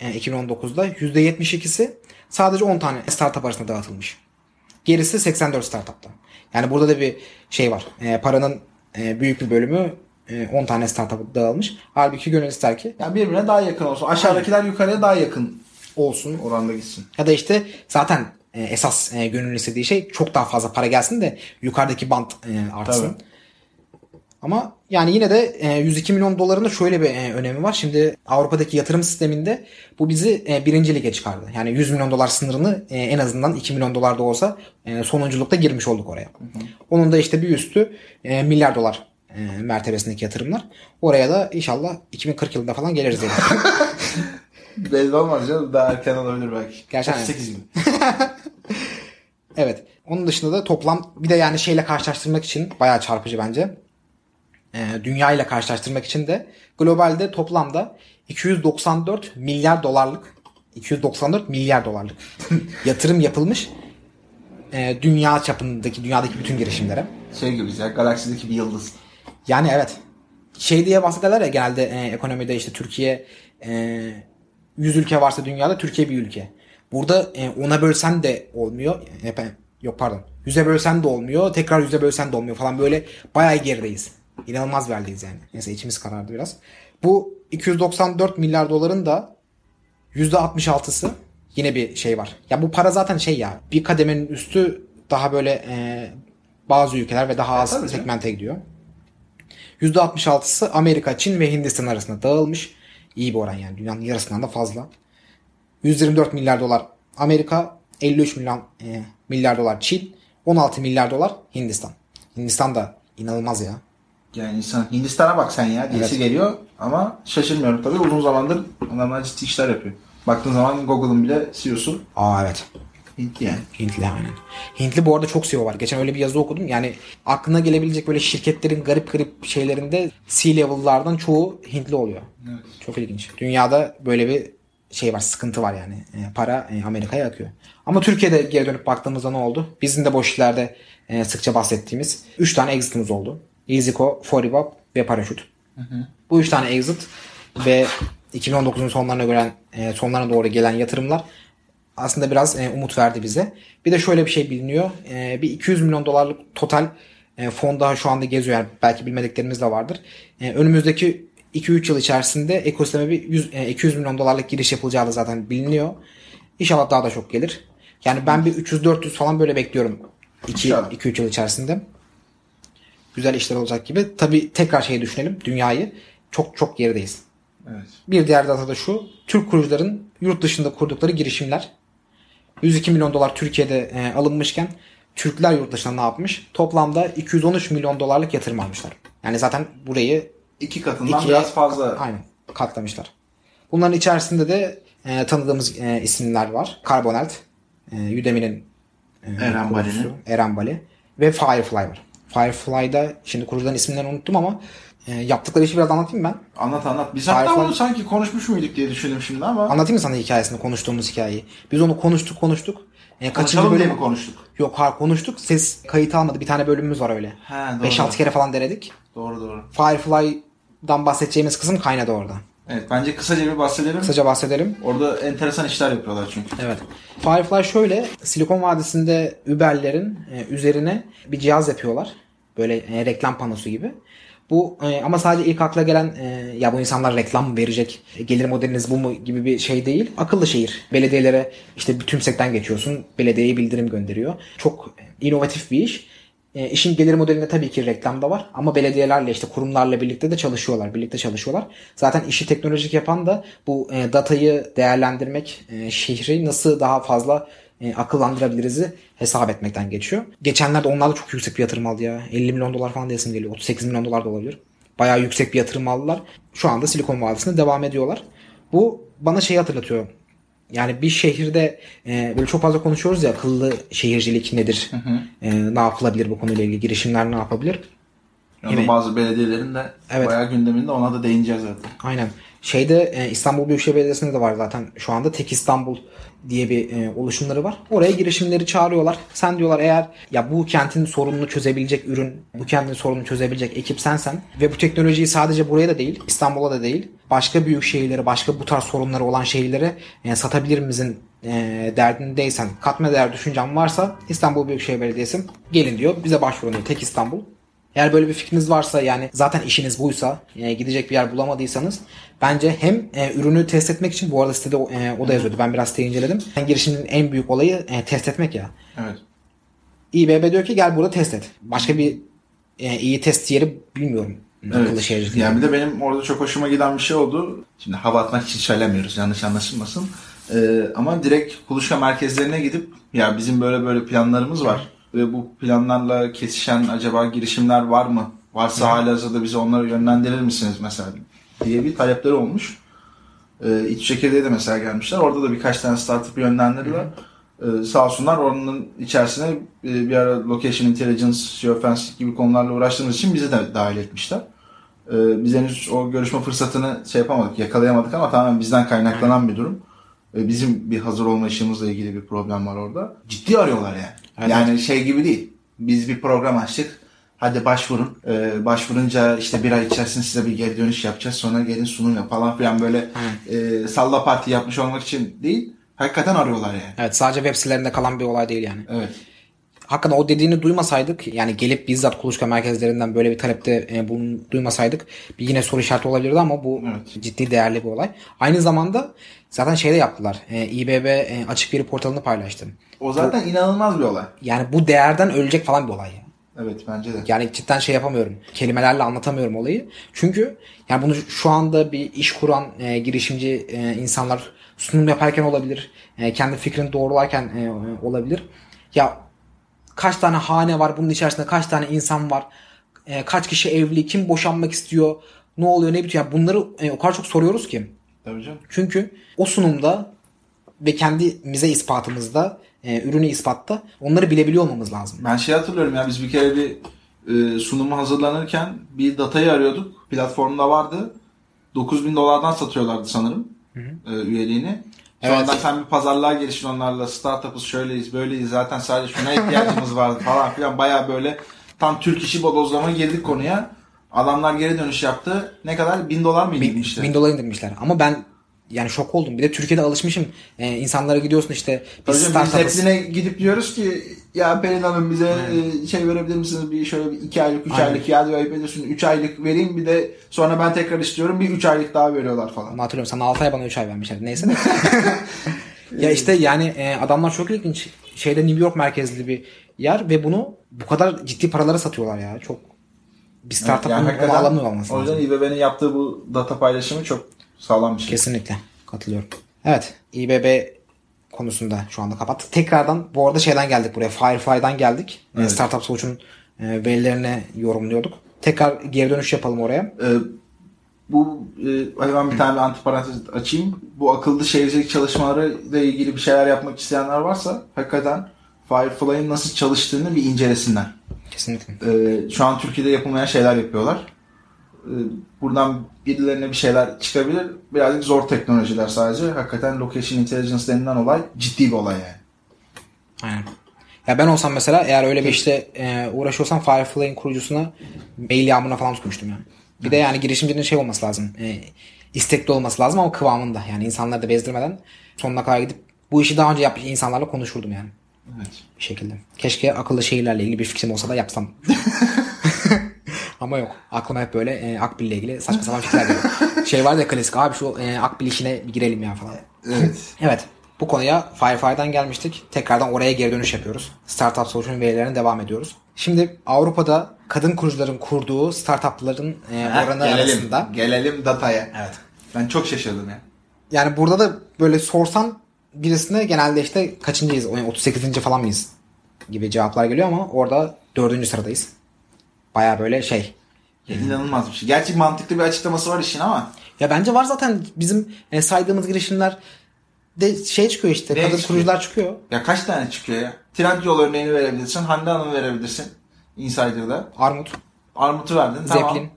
e, 2019'da %72'si sadece 10 tane startup arasında dağıtılmış. Gerisi 84 startupta. Yani burada da bir şey var. E, paranın e, büyük bir bölümü e, 10 tane startup'a dağılmış. Halbuki gönül ister ki Yani birbirine daha yakın olsun. Aşağıdakiler yukarıya daha yakın olsun. oranda gitsin. Ya da işte zaten e, esas e, gönül istediği şey çok daha fazla para gelsin de yukarıdaki bant e, artsın. Tabii. Ama yani yine de e, 102 milyon doların da şöyle bir e, önemi var. Şimdi Avrupa'daki yatırım sisteminde bu bizi e, birinci lige çıkardı. Yani 100 milyon dolar sınırını e, en azından 2 milyon dolar da olsa e, sonunculukta girmiş olduk oraya. Onun da işte bir üstü e, milyar dolar e, mertebesindeki yatırımlar. Oraya da inşallah 2040 yılında falan geliriz diye. Belli olmaz canım. Daha erken olabilir belki. Gerçekten. 38 gibi. Evet. Onun dışında da toplam bir de yani şeyle karşılaştırmak için bayağı çarpıcı bence. Ee, dünya ile karşılaştırmak için de globalde toplamda 294 milyar dolarlık 294 milyar dolarlık yatırım yapılmış e, dünya çapındaki dünyadaki bütün girişimlere. Şey gibiyiz ya. Galaksideki bir yıldız. Yani evet. Şey diye bahsederler ya genelde e, ekonomide işte Türkiye e, 100 ülke varsa dünyada Türkiye bir ülke. Burada e, ona bölsen de olmuyor. E, yok pardon. Yüze bölsen de olmuyor. Tekrar yüze bölsen de olmuyor falan böyle bayağı gerideyiz. İnanılmaz bir haldeyiz yani. Neyse içimiz karardı biraz. Bu 294 milyar doların da %66'sı yine bir şey var. Ya bu para zaten şey ya bir kademenin üstü daha böyle e, bazı ülkeler ve daha az tabii canım. segmente gidiyor. %66'sı Amerika, Çin ve Hindistan arasında dağılmış. İyi bir oran yani. Dünyanın yarısından da fazla. 124 milyar dolar Amerika 53 milyon e, milyar dolar Çin, 16 milyar dolar Hindistan. Hindistan da inanılmaz ya. Yani insan Hindistan'a bak sen ya diyesi Evet. geliyor ama şaşırmıyorum tabii uzun zamandır adamlar ciddi işler yapıyor. Baktığın zaman Google'ın bile CEO'su Aa evet. Hintli yani. Hintli aynen. Hintli bu arada çok CEO var. Geçen öyle bir yazı okudum. Yani aklına gelebilecek böyle şirketlerin garip garip şeylerinde C-level'lardan çoğu Hintli oluyor. Çok ilginç. Dünyada böyle bir şey var, sıkıntı var yani. E, para e, Amerika'ya akıyor. Ama Türkiye'de geri dönüp baktığımızda ne oldu? Bizim de boş işlerde e, sıkça bahsettiğimiz 3 tane exit'imiz oldu. EasyCo, Foribab ve Paraşüt. Bu 3 tane exit ve 2019'un sonlarına gören e, sonlarına doğru gelen yatırımlar aslında biraz e, umut verdi bize. Bir de şöyle bir şey biliniyor. E, bir 200 milyon dolarlık total e, fon daha şu anda geziyor. Yani belki bilmediklerimiz de vardır. E, önümüzdeki 2-3 yıl içerisinde ekosisteme bir 100, e, 200 milyon dolarlık giriş yapılacağı da zaten biliniyor. İnşallah daha da çok gelir. Yani ben bir 300-400 falan böyle bekliyorum. İnşallah. 2-3 yıl içerisinde. Güzel işler olacak gibi. Tabii tekrar şeyi düşünelim. Dünyayı çok çok gerideyiz. Evet. Bir diğer data da şu. Türk kurucuların yurt dışında kurdukları girişimler 102 milyon dolar Türkiye'de e, alınmışken Türkler yurt dışında ne yapmış? Toplamda 213 milyon dolarlık yatırım almışlar. Yani zaten burayı İki katından ikiye biraz fazla. aynen katlamışlar. Bunların içerisinde de e, tanıdığımız e, isimler var. Carbonelt, e, Udemy'nin e, Eren Bali'nin. Eren Bali ve Firefly var. Firefly'da şimdi kurucuların isimlerini unuttum ama e, yaptıkları işi biraz anlatayım ben. Anlat anlat. Biz Firefly- hatta onu sanki konuşmuş muyduk diye düşündüm şimdi ama. Anlatayım mı sana hikayesini, konuştuğumuz hikayeyi? Biz onu konuştuk konuştuk. E, kaçıncı bölüm? mi konuştuk? Yok hayır konuştuk. Ses kayıt almadı. Bir tane bölümümüz var öyle. He, doğru. 5-6 kere falan denedik. Doğru doğru. Firefly'dan bahsedeceğimiz kısım kaynadı orada. Evet bence kısaca bir bahsedelim. Kısaca bahsedelim. Orada enteresan işler yapıyorlar çünkü. Evet. Firefly şöyle Silikon Vadisi'nde Uber'lerin e, üzerine bir cihaz yapıyorlar. Böyle e, reklam panosu gibi. Bu e, ama sadece ilk akla gelen e, ya bu insanlar reklam verecek? e, Gelir modeliniz bu mu gibi bir şey değil. Akıllı şehir. Belediyelere işte bir tümsekten geçiyorsun. Belediyeye bildirim gönderiyor. Çok inovatif bir iş. E, işin gelir modelinde tabii ki reklam da var ama belediyelerle işte kurumlarla birlikte de çalışıyorlar. Birlikte çalışıyorlar. Zaten işi teknolojik yapan da bu e, datayı değerlendirmek, e, şehri nasıl daha fazla e, akıllandırabiliriz'i hesap etmekten geçiyor. Geçenlerde onlar da çok yüksek bir yatırım aldı ya. 50 milyon dolar falan diyesim geliyor. 38 milyon dolar da olabilir. Bayağı yüksek bir yatırım aldılar. Şu anda Silikon Vadisi'nde devam ediyorlar. Bu bana şeyi hatırlatıyor. Yani bir şehirde e, böyle çok fazla konuşuyoruz ya akıllı şehircilik nedir? E, ne yapılabilir bu konuyla ilgili? Girişimler ne yapabilir? Yani Yine- bazı belediyelerin de Evet. bayağı gündeminde ona da değineceğiz zaten. Aynen. Şeyde e, İstanbul Büyükşehir Belediyesi'nde de var zaten şu anda Tek İstanbul diye bir e, oluşumları var. Oraya girişimleri çağırıyorlar. Sen diyorlar eğer ya bu kentin sorununu çözebilecek ürün, bu kentin sorununu çözebilecek ekip sensen ve bu teknolojiyi sadece buraya da değil, İstanbul'a da değil, başka büyük şehirlere, başka bu tarz sorunları olan şehirlere e, satabilir misin e, derdindeysen, katma değer düşüncen varsa İstanbul Büyükşehir Belediyesi gelin diyor. Bize başvurun diyor. Tek İstanbul. Eğer böyle bir fikriniz varsa yani zaten işiniz buysa e, gidecek bir yer bulamadıysanız bence hem e, ürünü test etmek için bu arada sitede e, o da yazıyordu. Ben biraz siteyi inceledim. Yani girişimin en büyük olayı e, test etmek ya. Evet. İBB diyor ki gel burada test et. Başka bir e, iyi test yeri bilmiyorum. Evet. şehircilik. Yani bir de benim orada çok hoşuma giden bir şey oldu. Şimdi hava atmak için söylemiyoruz yanlış anlaşılmasın. Ee, ama direkt kuluçka merkezlerine gidip ya bizim böyle böyle planlarımız var ve bu planlarla kesişen acaba girişimler var mı? Varsa halihazırda bizi onlara yönlendirir misiniz mesela diye bir talepleri olmuş. Ee, İç çekirdeğe de mesela gelmişler. Orada da birkaç tane startup yönlendirdiler. Ee, sağ olsunlar onun içerisine e, bir ara location intelligence, geofencing gibi konularla uğraştığımız için bizi de dahil etmişler. Ee, biz henüz o görüşme fırsatını şey yapamadık, yakalayamadık ama tamamen bizden kaynaklanan bir durum. Ee, bizim bir hazır olma işimizle ilgili bir problem var orada. Ciddi arıyorlar yani. Evet. Yani şey gibi değil. Biz bir program açtık. Hadi başvurun. Ee, başvurunca işte bir ay içerisinde size bir geri dönüş yapacağız. Sonra gelin sunum yap falan filan böyle e, salla parti yapmış olmak için değil. Hakikaten arıyorlar yani. Evet sadece web sitelerinde kalan bir olay değil yani. Evet. hakikaten o dediğini duymasaydık yani gelip bizzat kuluçka merkezlerinden böyle bir talepte e, bunu duymasaydık bir yine soru işareti olabilirdi ama bu Evet. ciddi değerli bir olay. Aynı zamanda zaten şey de yaptılar. E, İBB e, açık veri portalını paylaştı. O zaten inanılmaz bir olay. Yani bu değerden ölecek falan bir olay. ya. Evet bence de. Yani cidden şey yapamıyorum. Kelimelerle anlatamıyorum olayı. Çünkü yani bunu şu anda bir iş kuran e, girişimci e, insanlar sunum yaparken olabilir. E, kendi fikrini doğrularken e, olabilir. Ya kaç tane hane var bunun içerisinde kaç tane insan var? E, kaç kişi evli? Kim boşanmak istiyor? Ne oluyor ne bitiyor? Ya bunları e, o kadar çok soruyoruz ki. Tabii canım. Çünkü o sunumda ve kendimize ispatımızda, e, ürünü ispatta onları bilebiliyor olmamız lazım. Ben şey hatırlıyorum ya biz bir kere bir e, sunumu hazırlanırken bir datayı arıyorduk. Platformda vardı. 9000 dolardan satıyorlardı sanırım e, üyeliğini. Sonradan Evet. sen bir pazarlığa gelişin onlarla. Startup'ız şöyleyiz böyleyiz. Zaten sadece şuna ihtiyacımız vardı falan filan. Baya böyle tam Türk işi bodozlama girdik konuya. Adamlar geri dönüş yaptı. Ne kadar? 1000 dolar mı Bin, indirmişti? bin dolar indirmişler. Ama ben yani şok oldum. Bir de Türkiye'de alışmışım. Ee, insanlara gidiyorsun işte biz startup'ız. gidip diyoruz ki ya Pelin Hanım bize e, şey verebilir misiniz bir şöyle bir iki aylık üç Aynen. aylık ya diyor ayıp ediyorsun üç aylık vereyim bir de sonra ben tekrar istiyorum bir üç aylık daha veriyorlar falan. Onu hatırlıyorum. Sana 6 ay bana 3 ay vermişler. Neyse. de. ya işte yani e, adamlar çok ilginç. Şeyde New York merkezli bir yer ve bunu bu kadar ciddi paralara satıyorlar ya. Çok bir startup Yani bunu hakikaten alamıyor olması o yüzden. İBB'nin yaptığı bu data paylaşımı çok sağlam bir şey. Kesinlikle. Katılıyorum. Evet. İBB konusunda şu anda kapattık. Tekrardan bu arada şeyden geldik buraya. Firefly'dan geldik. E, Evet. Startup Solution'un e, verilerini yorumluyorduk. Tekrar geri dönüş yapalım oraya. Ee, bu e, hemen bir tane antiparantez açayım. Bu akıllı şehircilik çalışmaları ile ilgili bir şeyler yapmak isteyenler varsa hakikaten Firefly'ın nasıl çalıştığını bir incelesinler. Kesinlikle. Ee, şu an Türkiye'de yapılmayan şeyler yapıyorlar. Ee, buradan birilerine bir şeyler çıkabilir. Birazcık zor teknolojiler sadece. Hakikaten location intelligence denilen olay ciddi bir olay yani. Aynen. Ya ben olsam mesela eğer öyle bir işte e, uğraşıyorsam Firefly'in kurucusuna mail yağmuruna falan tutmuştum yani. Bir de yani girişimcinin şey olması lazım. E, istekli olması lazım ama kıvamında. Yani insanları da bezdirmeden sonuna kadar gidip bu işi daha önce yapmış insanlarla konuşurdum yani. Evet. Bir şekilde. Keşke akıllı şehirlerle ilgili bir fikrim olsa da yapsam. Ama yok. Aklıma hep böyle e, Akbil ile ilgili saçma sapan fikirler geliyor. Şey var ya klasik abi şu e, Akbil işine bir girelim ya falan. Evet. Evet. Bu konuya Firefly'dan gelmiştik. Tekrardan oraya geri dönüş yapıyoruz. Startup Solution verilerine devam ediyoruz. Şimdi Avrupa'da kadın kurucuların kurduğu startupların e, oranı gelelim, arasında. gelelim dataya. Evet. Ben çok şaşırdım ya. Yani burada da böyle sorsan birisine genelde işte kaçıncıyız? Yani 38. falan mıyız? Gibi cevaplar geliyor ama orada dördüncü sıradayız. Baya böyle şey. İnanılmaz bir şey. Gerçi mantıklı bir açıklaması var işin ama. Ya bence var zaten bizim e, saydığımız girişimler de şey çıkıyor işte. Ne kadın çıkıyor? kurucular çıkıyor. Ya kaç tane çıkıyor ya? Trendyol örneğini verebilirsin. Hande Hanım'ı verebilirsin. Insider'da. Armut, Armut'u verdin. Zeppelin.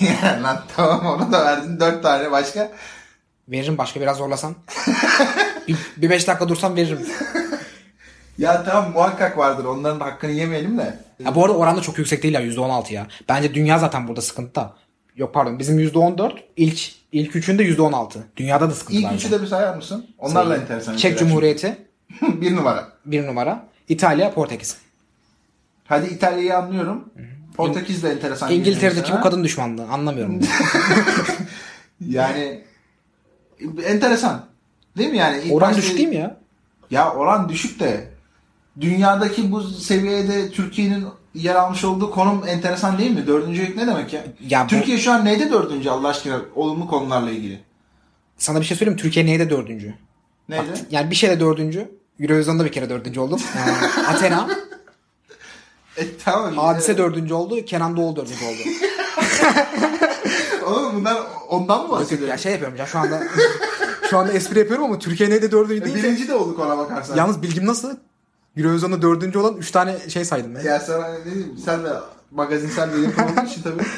Tamam. Lan tamam onu da verdin. Dört tane başka. Veririm başka biraz zorlasan. bir, bir beş dakika dursam veririm. Ya tamam muhakkak vardır. Onların hakkını yemeyelim de. Ya bu arada oranda çok yüksek değil ya %16 ya. Bence dünya zaten burada sıkıntıda. Yok pardon bizim %14 ilk ilk üçünde %16. Dünyada da sıkıntı İlk var. üçü de bir sayar mısın? Onlarla enteresan. Çek. Cumhuriyeti bir numara. bir numara. İtalya, Portekiz. Hadi İtalya'yı anlıyorum. Portekiz de enteresan. İngiltere'deki bu kadın düşmanlığı anlamıyorum. Yani enteresan. Değil mi yani? İlk Oran başta- düşük değil mi ya? Ya oran düşük de dünyadaki bu seviyede Türkiye'nin yer almış olduğu konum enteresan değil mi? Dördüncülük ne demek ya? Ya bu- Türkiye şu an neyde dördüncü Allah aşkına olumlu konularla ilgili? Sana bir şey söyleyeyim? Türkiye neyde dördüncü? Neydi? Yani bir şeyde dördüncü. Eurovision'da bir kere dördüncü oldum. Ee, Athena. E, tamam. Hadise Evet. dördüncü oldu. Kenan Doğulu dördüncü oldu. Oğlum bunlar ondan mı ya bahsediyor? şey yapıyorum ya şu anda. şu anda espri yapıyorum ama Türkiye neyde dördüncü E, değil. birinci de olduk ona bakarsan. Yalnız bilgim nasıl? Eurovision'da dördüncü olan üç tane şey saydım ben. Ya sana ne diyeyim, sen de magazinsel bir yapım olduğu için tabii.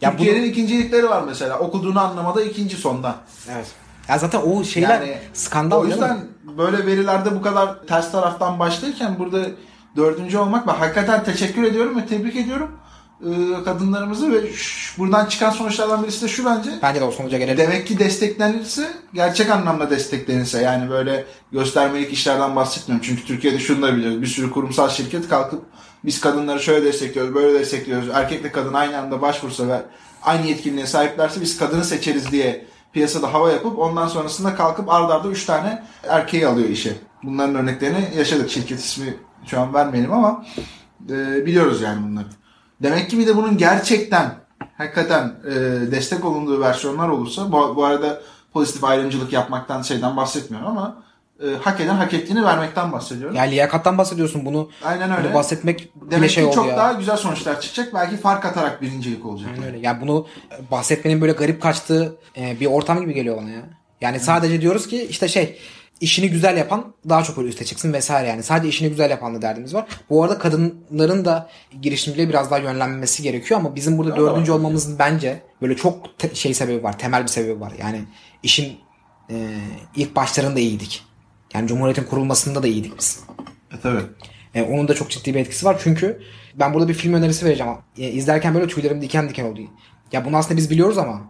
Ya Türkiye'nin ikincilikleri var mesela. Okuduğunu anlamada ikinci sonda. Evet. Ya zaten o şeyler Yani skandal O yüzden böyle verilerde bu kadar ters taraftan başlarken burada dördüncü olmak ve hakikaten teşekkür ediyorum ve tebrik ediyorum kadınlarımızı ve buradan çıkan sonuçlardan birisi de şu bence. Bence de o sonuca gelelim. Demek ki desteklenirse gerçek anlamda desteklenirse yani böyle göstermelik işlerden bahsetmiyorum. Çünkü Türkiye'de şunu da biliyoruz. Bir sürü kurumsal şirket kalkıp biz kadınları şöyle destekliyoruz, böyle destekliyoruz. Erkekle kadın aynı anda başvursa ve aynı yetkinliğe sahiplerse biz kadını seçeriz diye piyasada hava yapıp ondan sonrasında kalkıp ardarda arda 3 tane erkeği alıyor işe. Bunların örneklerini yaşadık. Şirket ismi şu an vermeyelim ama e, biliyoruz yani bunları. Demek ki bir de bunun gerçekten hakikaten e, destek olunduğu versiyonlar olursa bu, bu arada pozitif ayrımcılık yapmaktan şeyden bahsetmiyorum ama e, hak eden hak ettiğini vermekten bahsediyorum. Ya liyakattan bahsediyorsun bunu. Aynen öyle. Bunu bahsetmek bile Demek şey ki oldu çok ya. daha güzel sonuçlar çıkacak. Belki fark atarak birincilik olacak. Aynen öyle. Yani bunu bahsetmenin böyle garip kaçtığı e, bir ortam gibi geliyor bana ya. Yani sadece diyoruz ki işte şey işini güzel yapan daha çok böyle üste çıksın vesaire yani. Sadece işini güzel yapanla derdimiz var. Bu arada kadınların da girişimciliğe biraz daha yönlenmesi gerekiyor ama bizim burada dördüncü olmamızın bence böyle çok te- şey sebebi var. Temel bir sebebi var. Yani işin e, ilk başlarında iyiydik. Yani Cumhuriyet'in kurulmasında da iyiydik biz. E, tabii. E, onun da çok ciddi bir etkisi var. Çünkü ben burada bir film önerisi vereceğim. E, izlerken böyle tüylerim diken diken oldu. Ya bunu aslında biz biliyoruz ama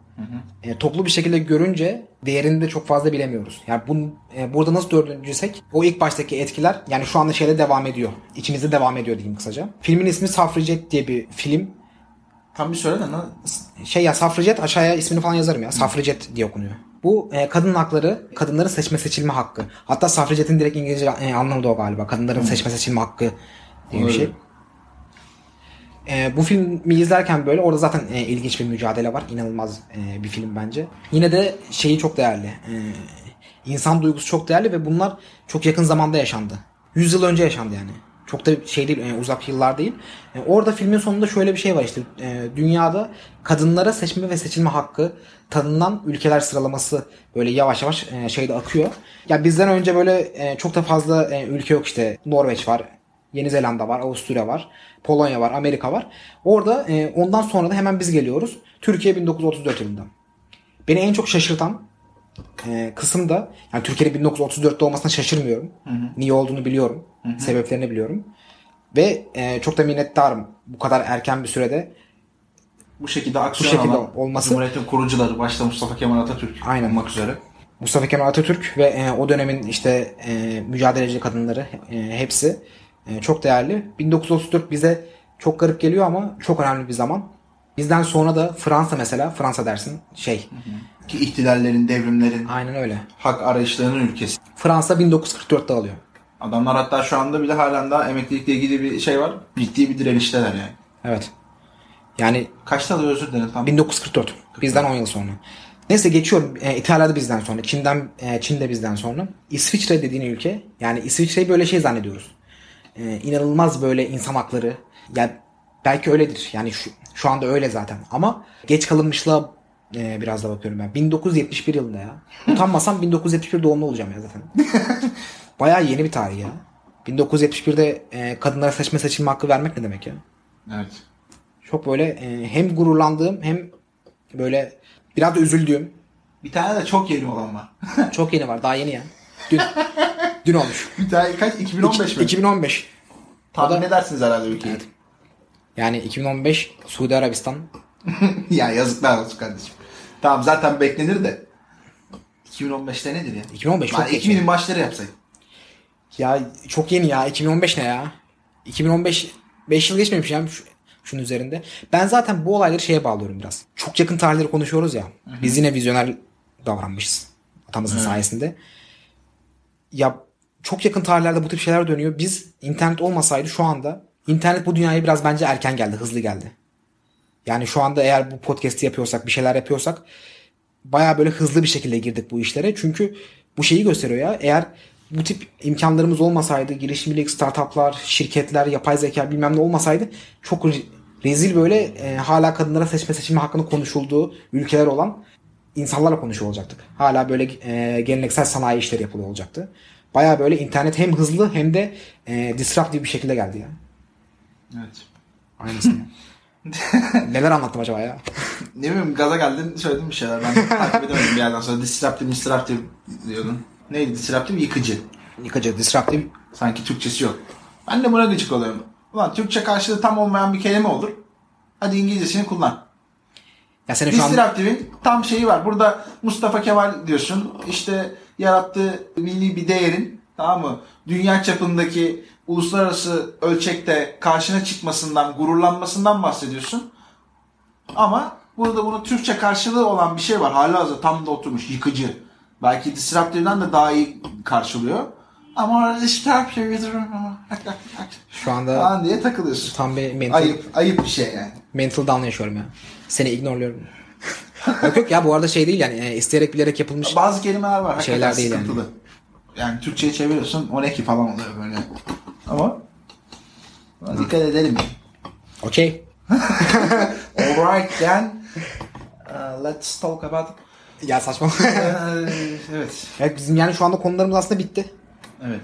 e, toplu bir şekilde görünce değerini de çok fazla bilemiyoruz. Yani bunu, e, burada nasıl dördüncüysek o ilk baştaki etkiler yani şu anda şeyde devam ediyor. İçimizde devam ediyor diyeyim kısaca. Filmin ismi Suffragette diye bir film. Tam bir söyle de? Şey ya Suffragette aşağıya ismini falan yazarım ya. Suffragette diye okunuyor. Bu e, kadın hakları, kadınların seçme seçilme hakkı. Hatta Suffragette'in direkt İngilizce e, anlamı da o galiba. Kadınların seçme seçilme hakkı diye bir şey. E, bu filmi izlerken böyle orada zaten e, ilginç bir mücadele var. İnanılmaz e, bir film bence. Yine de şeyi çok değerli. E, insan duygusu çok değerli ve bunlar çok yakın zamanda yaşandı. 100 yıl önce yaşandı yani. Çok da şey değil, e, uzak yıllar değil. E, orada filmin sonunda şöyle bir şey var işte. e, dünyada kadınlara seçme ve seçilme hakkı tanınan ülkeler sıralaması böyle yavaş yavaş e, şeyde akıyor. Ya bizden önce böyle e, çok da fazla e, ülke yok işte. Norveç var, Yeni Zelanda var, Avusturya var, Polonya var, Amerika var. Orada e, ondan sonra da hemen biz geliyoruz. Türkiye 1934 yılında. Beni en çok şaşırtan e, kısım da yani Türkiye'nin 1934'te olmasına şaşırmıyorum. Niye olduğunu biliyorum. Sebeplerini biliyorum. Ve e, çok da minnettarım bu kadar erken bir sürede. Bu şekilde aksiyon şekilde alan olması- Cumhuriyet'in kurucuları başta Mustafa Kemal Atatürk Aynen. olmak üzere. Mustafa Kemal Atatürk ve e, o dönemin işte e, mücadeleci kadınları e, hepsi e, çok değerli. 1934 bize çok garip geliyor ama çok önemli bir zaman. Bizden sonra da Fransa mesela, Fransa dersin şey. Ki ihtilallerin, devrimlerin, Aynen öyle. hak arayışlarının ülkesi. Fransa 1944'te alıyor. Adamlar hatta şu anda bile halen daha emeklilikle ilgili bir şey var. Ciddi bir direnişteler yani. Evet. Yani Kaçta alıyor özür dilerim tam. 1944. Bizden 10 yıl sonra. Neyse geçiyorum. E, İtalya da bizden sonra. Çin'den e, Çin de bizden sonra. İsviçre dediğin ülke. Yani İsviçre'yi böyle şey zannediyoruz. E, inanılmaz böyle insan hakları. Yani belki öyledir. Yani şu, şu anda öyle zaten. Ama geç kalınmışlığa e, biraz da bakıyorum ben. 1971 yılında ya. Utanmasam 1971 doğumlu olacağım ya zaten. Bayağı yeni bir tarih ya. 1971'de e, kadınlara seçme seçilme hakkı vermek ne demek ya? Evet. Çok böyle e, hem gururlandığım hem böyle biraz da üzüldüğüm. Bir tane de çok yeni olan var. Çok yeni var. Daha yeni ya. Dün. Dün olmuş. bir tane kaç? 2015 mi? 2015. Tahmin da- edersiniz herhalde ülkeyi. Yani 2015 Suudi Arabistan. ya yazıklar olsun kardeşim. Tamam zaten beklenir de. 2015'te nedir ya? 2015 çok Ben geç 2000'in başları yapsaydım. Ya çok yeni ya. 2015 ne ya? 2015 5 yıl geçmemiş ya şu, şunun üzerinde. Ben zaten bu olayları şeye bağlıyorum biraz. Çok yakın tarihleri konuşuyoruz ya. Biz yine vizyoner davranmışız. Atamızın sayesinde. Ya çok yakın tarihlerde bu tip şeyler dönüyor. Biz internet olmasaydı şu anda internet bu dünyaya biraz bence erken geldi, hızlı geldi. Yani şu anda eğer bu podcast'i yapıyorsak, bir şeyler yapıyorsak baya böyle hızlı bir şekilde girdik bu işlere. Çünkü bu şeyi gösteriyor ya. Eğer bu tip imkanlarımız olmasaydı, girişimcilik, startuplar, şirketler, yapay zeka bilmem ne olmasaydı çok re- rezil böyle e, hala kadınlara seçme seçilme hakkını konuşulduğu ülkeler olan insanlarla konuşuyor olacaktık. Hala böyle e, geleneksel sanayi işleri yapılıyor olacaktı. Baya böyle internet hem hızlı hem de e, disruptive bir şekilde geldi ya. Evet. Aynısını. Neler anlattım acaba ya? Ne bileyim gaza geldin söyledin bir şeyler. Ben takip edemedim bir yerden sonra. Disruptive, disruptive diyordun. Neydi disruptive? Yıkıcı. Yıkıcı, disruptive. Sanki Türkçesi yok. Ben de buna gıcık oluyorum. Ulan Türkçe karşılığı tam olmayan bir kelime olur. Hadi İngilizcesini kullan. Ya senin şu an tam şeyi var. Burada Mustafa Kemal diyorsun. İşte yarattığı milli bir değerin tamam mı? Dünya çapındaki uluslararası ölçekte karşına çıkmasından, gururlanmasından bahsediyorsun. Ama burada bunun Türkçe karşılığı olan bir şey var. Halihazırda tam da oturmuş. Yıkıcı. Belki disruptive'den de daha iyi karşılıyor. Ama yapıyorum. Şu anda falan diye takılıyorsun. tam bir mental, Ayıp, ayıp bir şey yani. mental down yaşıyorum ya. Seni ignorluyorum. Yok yok ya bu arada şey değil yani e, isteyerek bilerek yapılmış. Bazı kelimeler var. Şeyler değil yani. sıkıntılı. Yani. Türkçe'ye çeviriyorsun o ne ki falan oluyor böyle. Ama buna dikkat edelim. Okey. Alright then. Uh, let's talk about... Ya saçma. Ee, evet. evet bizim yani şu anda konularımız aslında bitti. Evet.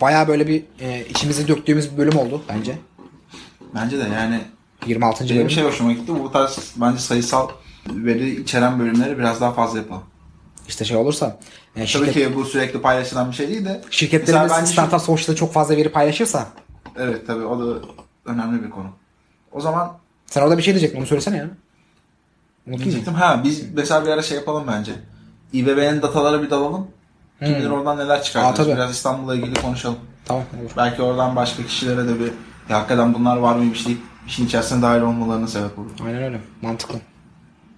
Baya böyle bir e, içimizi döktüğümüz bir bölüm oldu bence. Bence de yani 26. benim bölüm. şey hoşuma gitti. Bu tarz bence sayısal veri içeren bölümleri biraz daha fazla yapalım. İşte şey olursa e, Tabii şirket, ki bu sürekli paylaşılan bir şey değil de. şirketlerimiz ben şu- Startup Social'da çok fazla veri paylaşırsa Evet tabii o da önemli bir konu. O zaman sen orada bir şey diyecektin onu söylesene ya. Diyecektim ha biz mesela bir ara şey yapalım bence. İBB'nin datalara bir dalalım. Kim bilir oradan neler çıkartırız. tabii. Biraz İstanbul'la ilgili konuşalım. Tamam olur. Belki oradan başka kişilere de bir ya hakikaten bunlar var mıymış deyip işin içerisine dahil olmalarına sebep olur. Aynen öyle. Mantıklı.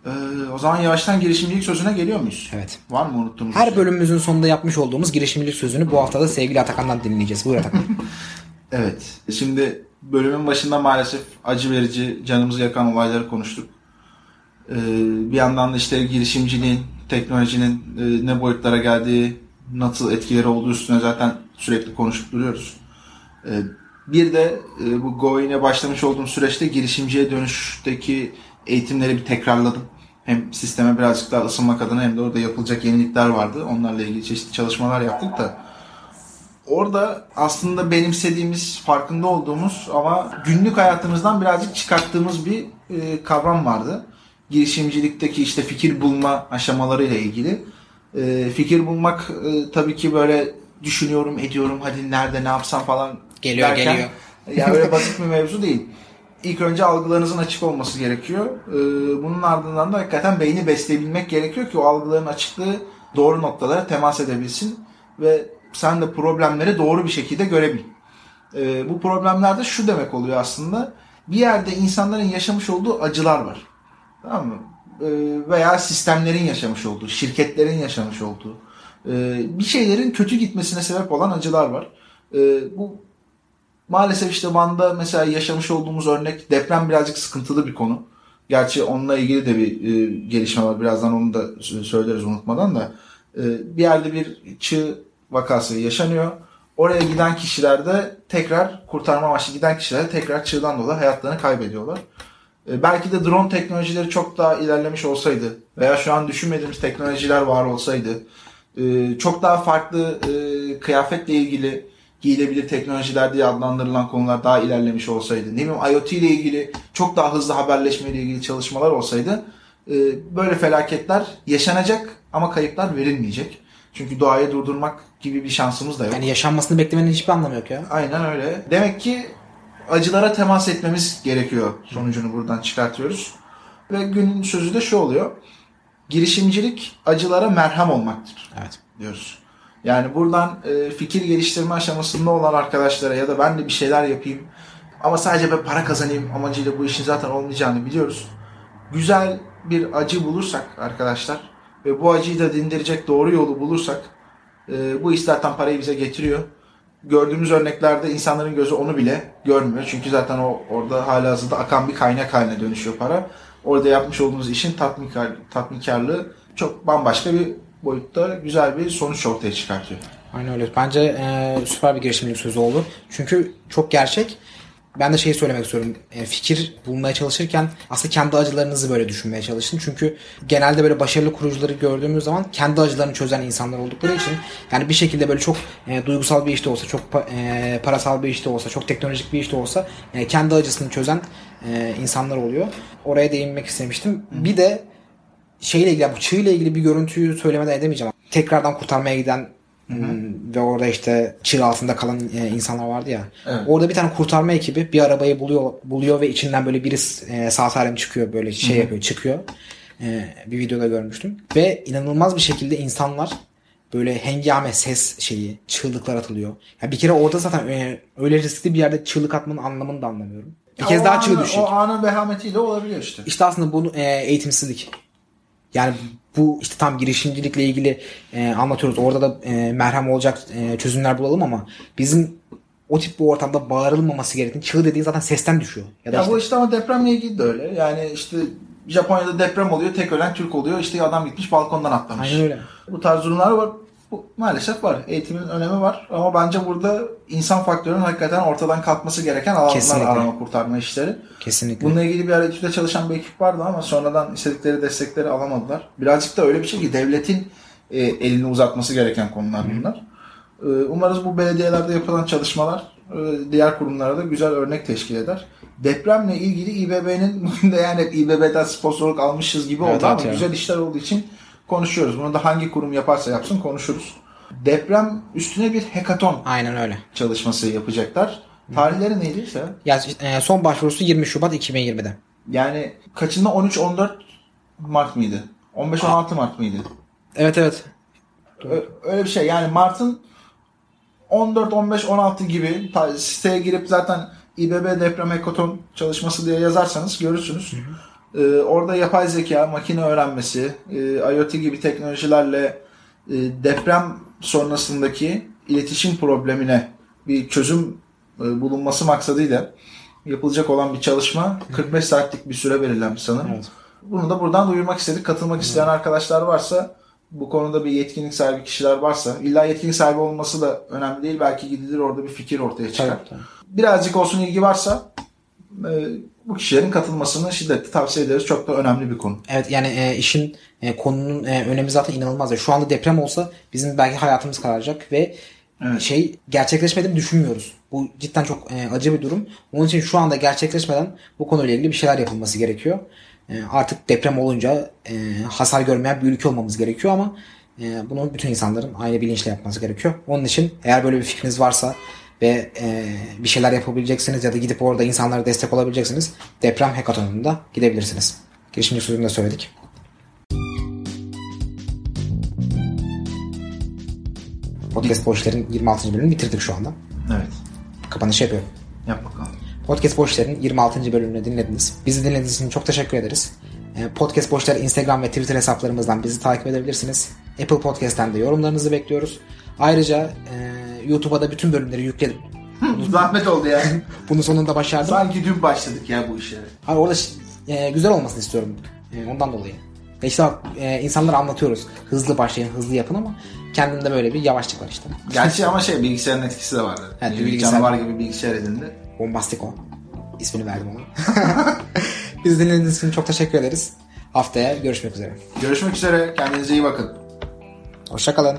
Ee, o zaman yavaştan girişimcilik sözüne geliyor muyuz? Evet. Var mı unuttuğumuz? Her şey? bölümümüzün sonunda yapmış olduğumuz girişimcilik sözünü bu haftada sevgili Atakan'dan dinleyeceğiz. Buyur Atakan. Evet. Şimdi bölümün başında maalesef acı verici, canımızı yakan olayları konuştuk. Ee, bir yandan da işte girişimciliğin, teknolojinin e, ne boyutlara geldiği, nasıl etkileri olduğu üstüne zaten sürekli konuşup duruyoruz. Ee, bir de e, bu Goin'e başlamış olduğum süreçte girişimciye dönüşteki eğitimleri bir tekrarladım. Hem sisteme birazcık daha ısınmak adına hem de orada yapılacak yenilikler vardı. Onlarla ilgili çeşitli çalışmalar yaptık da orada aslında benimsediğimiz, farkında olduğumuz ama günlük hayatımızdan birazcık çıkarttığımız bir e, kavram vardı. Girişimcilikteki işte fikir bulma aşamaları ile ilgili. E, fikir bulmak e, tabii ki böyle düşünüyorum, ediyorum, hadi nerede ne yapsam falan Geliyor, geliyor. Ya öyle basit bir mevzu değil. İlk önce algılarınızın açık olması gerekiyor. E, bunun ardından da hakikaten beyni besleyebilmek gerekiyor ki o algıların açıklığı doğru noktalara temas edebilsin ve sen de problemleri doğru bir şekilde görebil. Ee, bu problemlerde şu demek oluyor aslında. Bir yerde insanların yaşamış olduğu acılar var. Tamam mı? Ee, veya sistemlerin yaşamış olduğu, şirketlerin yaşamış olduğu, bir şeylerin kötü gitmesine sebep olan acılar var. Ee, bu maalesef işte Van'da mesela yaşamış olduğumuz örnek deprem birazcık sıkıntılı bir konu. Gerçi onunla ilgili de bir e, gelişme var. Birazdan onu da söyleriz unutmadan da. E, bir yerde bir çığ vakası yaşanıyor. Oraya giden kişiler de tekrar kurtarma amaçlı giden kişiler de tekrar çığdan dolayı hayatlarını kaybediyorlar. E, belki de drone teknolojileri çok daha ilerlemiş olsaydı veya şu an düşünmediğimiz teknolojiler var olsaydı e, çok daha farklı e, kıyafetle ilgili giyilebilir teknolojiler diye adlandırılan konular daha ilerlemiş olsaydı, ne bileyim IoT ile ilgili çok daha hızlı haberleşme ile ilgili çalışmalar olsaydı e, böyle felaketler yaşanacak ama kayıplar verilmeyecek. Çünkü doğayı durdurmak gibi bir şansımız da yok. Yani yaşanmasını beklemenin hiçbir anlamı yok ya. Aynen öyle. Demek ki acılara temas etmemiz gerekiyor. Sonucunu buradan çıkartıyoruz. Ve günün sözü de şu oluyor. Girişimcilik acılara merhem olmaktır Evet. diyoruz. Yani buradan e, fikir geliştirme aşamasında olan arkadaşlara ya da ben de bir şeyler yapayım ama sadece ben para kazanayım amacıyla bu işin zaten olmayacağını biliyoruz. Güzel bir acı bulursak arkadaşlar ve bu acıyı da dindirecek doğru yolu bulursak e, bu iş zaten parayı bize getiriyor. Gördüğümüz örneklerde insanların gözü onu bile görmüyor. Çünkü zaten o orada halihazırda akan bir kaynak haline dönüşüyor para. Orada yapmış olduğunuz işin tatminkar, tatminkarlığı çok bambaşka bir boyutta güzel bir sonuç ortaya çıkartıyor. Aynen öyle. Bence e, süper bir girişimcilik sözü oldu. Çünkü çok gerçek. Ben de şeyi söylemek istiyorum. E, fikir bulmaya çalışırken aslında kendi acılarınızı böyle düşünmeye çalışın. Çünkü genelde böyle başarılı kurucuları gördüğümüz zaman kendi acılarını çözen insanlar oldukları için yani bir şekilde böyle çok e, duygusal bir işte olsa, çok e, parasal bir işte olsa, çok teknolojik bir işte olsa e, kendi acısını çözen e, insanlar oluyor. Oraya değinmek istemiştim. Bir de şeyle ilgili bu çığ ile ilgili bir görüntüyü söylemeden edemeyeceğim. Tekrardan kurtarmaya giden hmm, ve orada işte çığ altında kalan e, insanlar vardı ya. Evet. Orada bir tane kurtarma ekibi bir arabayı buluyor buluyor ve içinden böyle biri e, sağ salim çıkıyor böyle şey yapıyor çıkıyor. E, bir videoda görmüştüm. Ve inanılmaz bir şekilde insanlar böyle hengame ses şeyi çığlıklar atılıyor. Ya bir kere orada zaten e, öyle riskli bir yerde çığlık atmanın anlamını da anlamıyorum. Bir kez O daha çığ anın- düşecek. O anın vehametiyle olabiliyor işte. İşte aslında bu e, eğitimsizlik. Yani bu işte tam girişimcilikle ilgili e, anlatıyoruz. Orada da e, merhem olacak e, çözümler bulalım ama bizim o tip bir ortamda bağırılmaması gerektiğini çığ dediğin zaten sesten düşüyor. Ya da Ya işte, bu işte ama depremle ilgili de öyle. Yani işte Japonya'da deprem oluyor, tek ölen Türk oluyor. İşte adam gitmiş balkondan atlamış. aynen öyle. Bu tarz durumlar var. Bu maalesef var. Eğitimin önemi var. Ama bence burada insan faktörünün hakikaten ortadan kalkması gereken alanlar Kesinlikle. arama kurtarma işleri. Kesinlikle. Bununla ilgili bir ara etüde çalışan bir ekip vardı ama sonradan istedikleri destekleri alamadılar. Birazcık da öyle bir şey ki devletin e, elini uzatması gereken konular bunlar. E, umarız bu belediyelerde yapılan çalışmalar e, diğer kurumlara da güzel örnek teşkil eder. Depremle ilgili İBB'nin bugün de yani hep İBB'den sponsorluk almışız gibi Evet, oldu ama güzel işler olduğu için konuşuyoruz. Bunu da hangi kurum yaparsa yapsın konuşuruz. Deprem üstüne bir hekaton Aynen öyle. çalışması yapacaklar. Tarihleri neydi Serhat? Ya, e, son başvurusu 20 Şubat 2020'de. Yani kaçında 13-14 Mart mıydı? 15-16 Mart mıydı? Evet evet. Öyle bir şey. Yani Mart'ın 14, 15, 16 gibi siteye girip zaten İBB deprem ekoton çalışması diye yazarsanız görürsünüz. Ee, orada yapay zeka, makine öğrenmesi, e, IoT gibi teknolojilerle e, deprem sonrasındaki iletişim problemine bir çözüm e, bulunması maksadıyla yapılacak olan bir çalışma 45 saatlik bir süre belirlenmiş sanırım. Evet. Bunu da buradan duyurmak istedik. Katılmak isteyen arkadaşlar varsa bu konuda bir yetkinlik sahibi kişiler varsa illa yetkinlik sahibi olması da önemli değil. Belki gidilir orada bir fikir ortaya çıkar. Tabii. Birazcık olsun ilgi varsa e, bu kişilerin katılmasını şiddetle tavsiye ederiz. Çok da önemli bir konu. Evet yani e, işin e, konunun e, önemi zaten inanılmaz. Şu anda deprem olsa bizim belki hayatımız kararacak ve Evet. şey gerçekleşmediğini düşünmüyoruz. Bu cidden çok e, acı bir durum. Onun için şu anda gerçekleşmeden bu konuyla ilgili bir şeyler yapılması gerekiyor. E, artık deprem olunca e, hasar görmeyen bir ülke olmamız gerekiyor ama e, bunu bütün insanların aynı bilinçle yapması gerekiyor. Onun için eğer böyle bir fikriniz varsa ve e, bir şeyler yapabileceksiniz ya da gidip orada insanlara destek olabileceksiniz deprem hackathon'unda gidebilirsiniz. Girişimci sözünü de söyledik. Podcast Boşlar'ın 26. bölümünü bitirdik şu anda. Evet. Kapanışı yapıyorum. Yap bakalım. Podcast Boşlar'ın 26. bölümünü dinlediniz. Bizi dinlediğiniz için çok teşekkür ederiz. Ee, Podcast Boşlar Instagram ve Twitter hesaplarımızdan bizi takip edebilirsiniz. Apple Podcast'ten de yorumlarınızı bekliyoruz. Ayrıca e, YouTube'a da bütün bölümleri yükledim. Zahmet oldu ya. Bunu sonunda başardım. Sanki dün başladık ya bu işe. Hayır orada e, güzel olmasını istiyorum. E, ondan dolayı. E işte bak, e, insanlara anlatıyoruz. Hızlı başlayın, hızlı yapın ama kendinde böyle bir yavaşlık var işte. Gerçi ama şey bilgisayarın etkisi de vardı. Evet, bir bilgisayar- canavar gibi bilgisayar edindi. Bombastiko. İsmini verdim ona. Bizi dinlediğiniz için çok teşekkür ederiz. Haftaya görüşmek üzere. Görüşmek üzere. Kendinize iyi bakın. Hoşçakalın.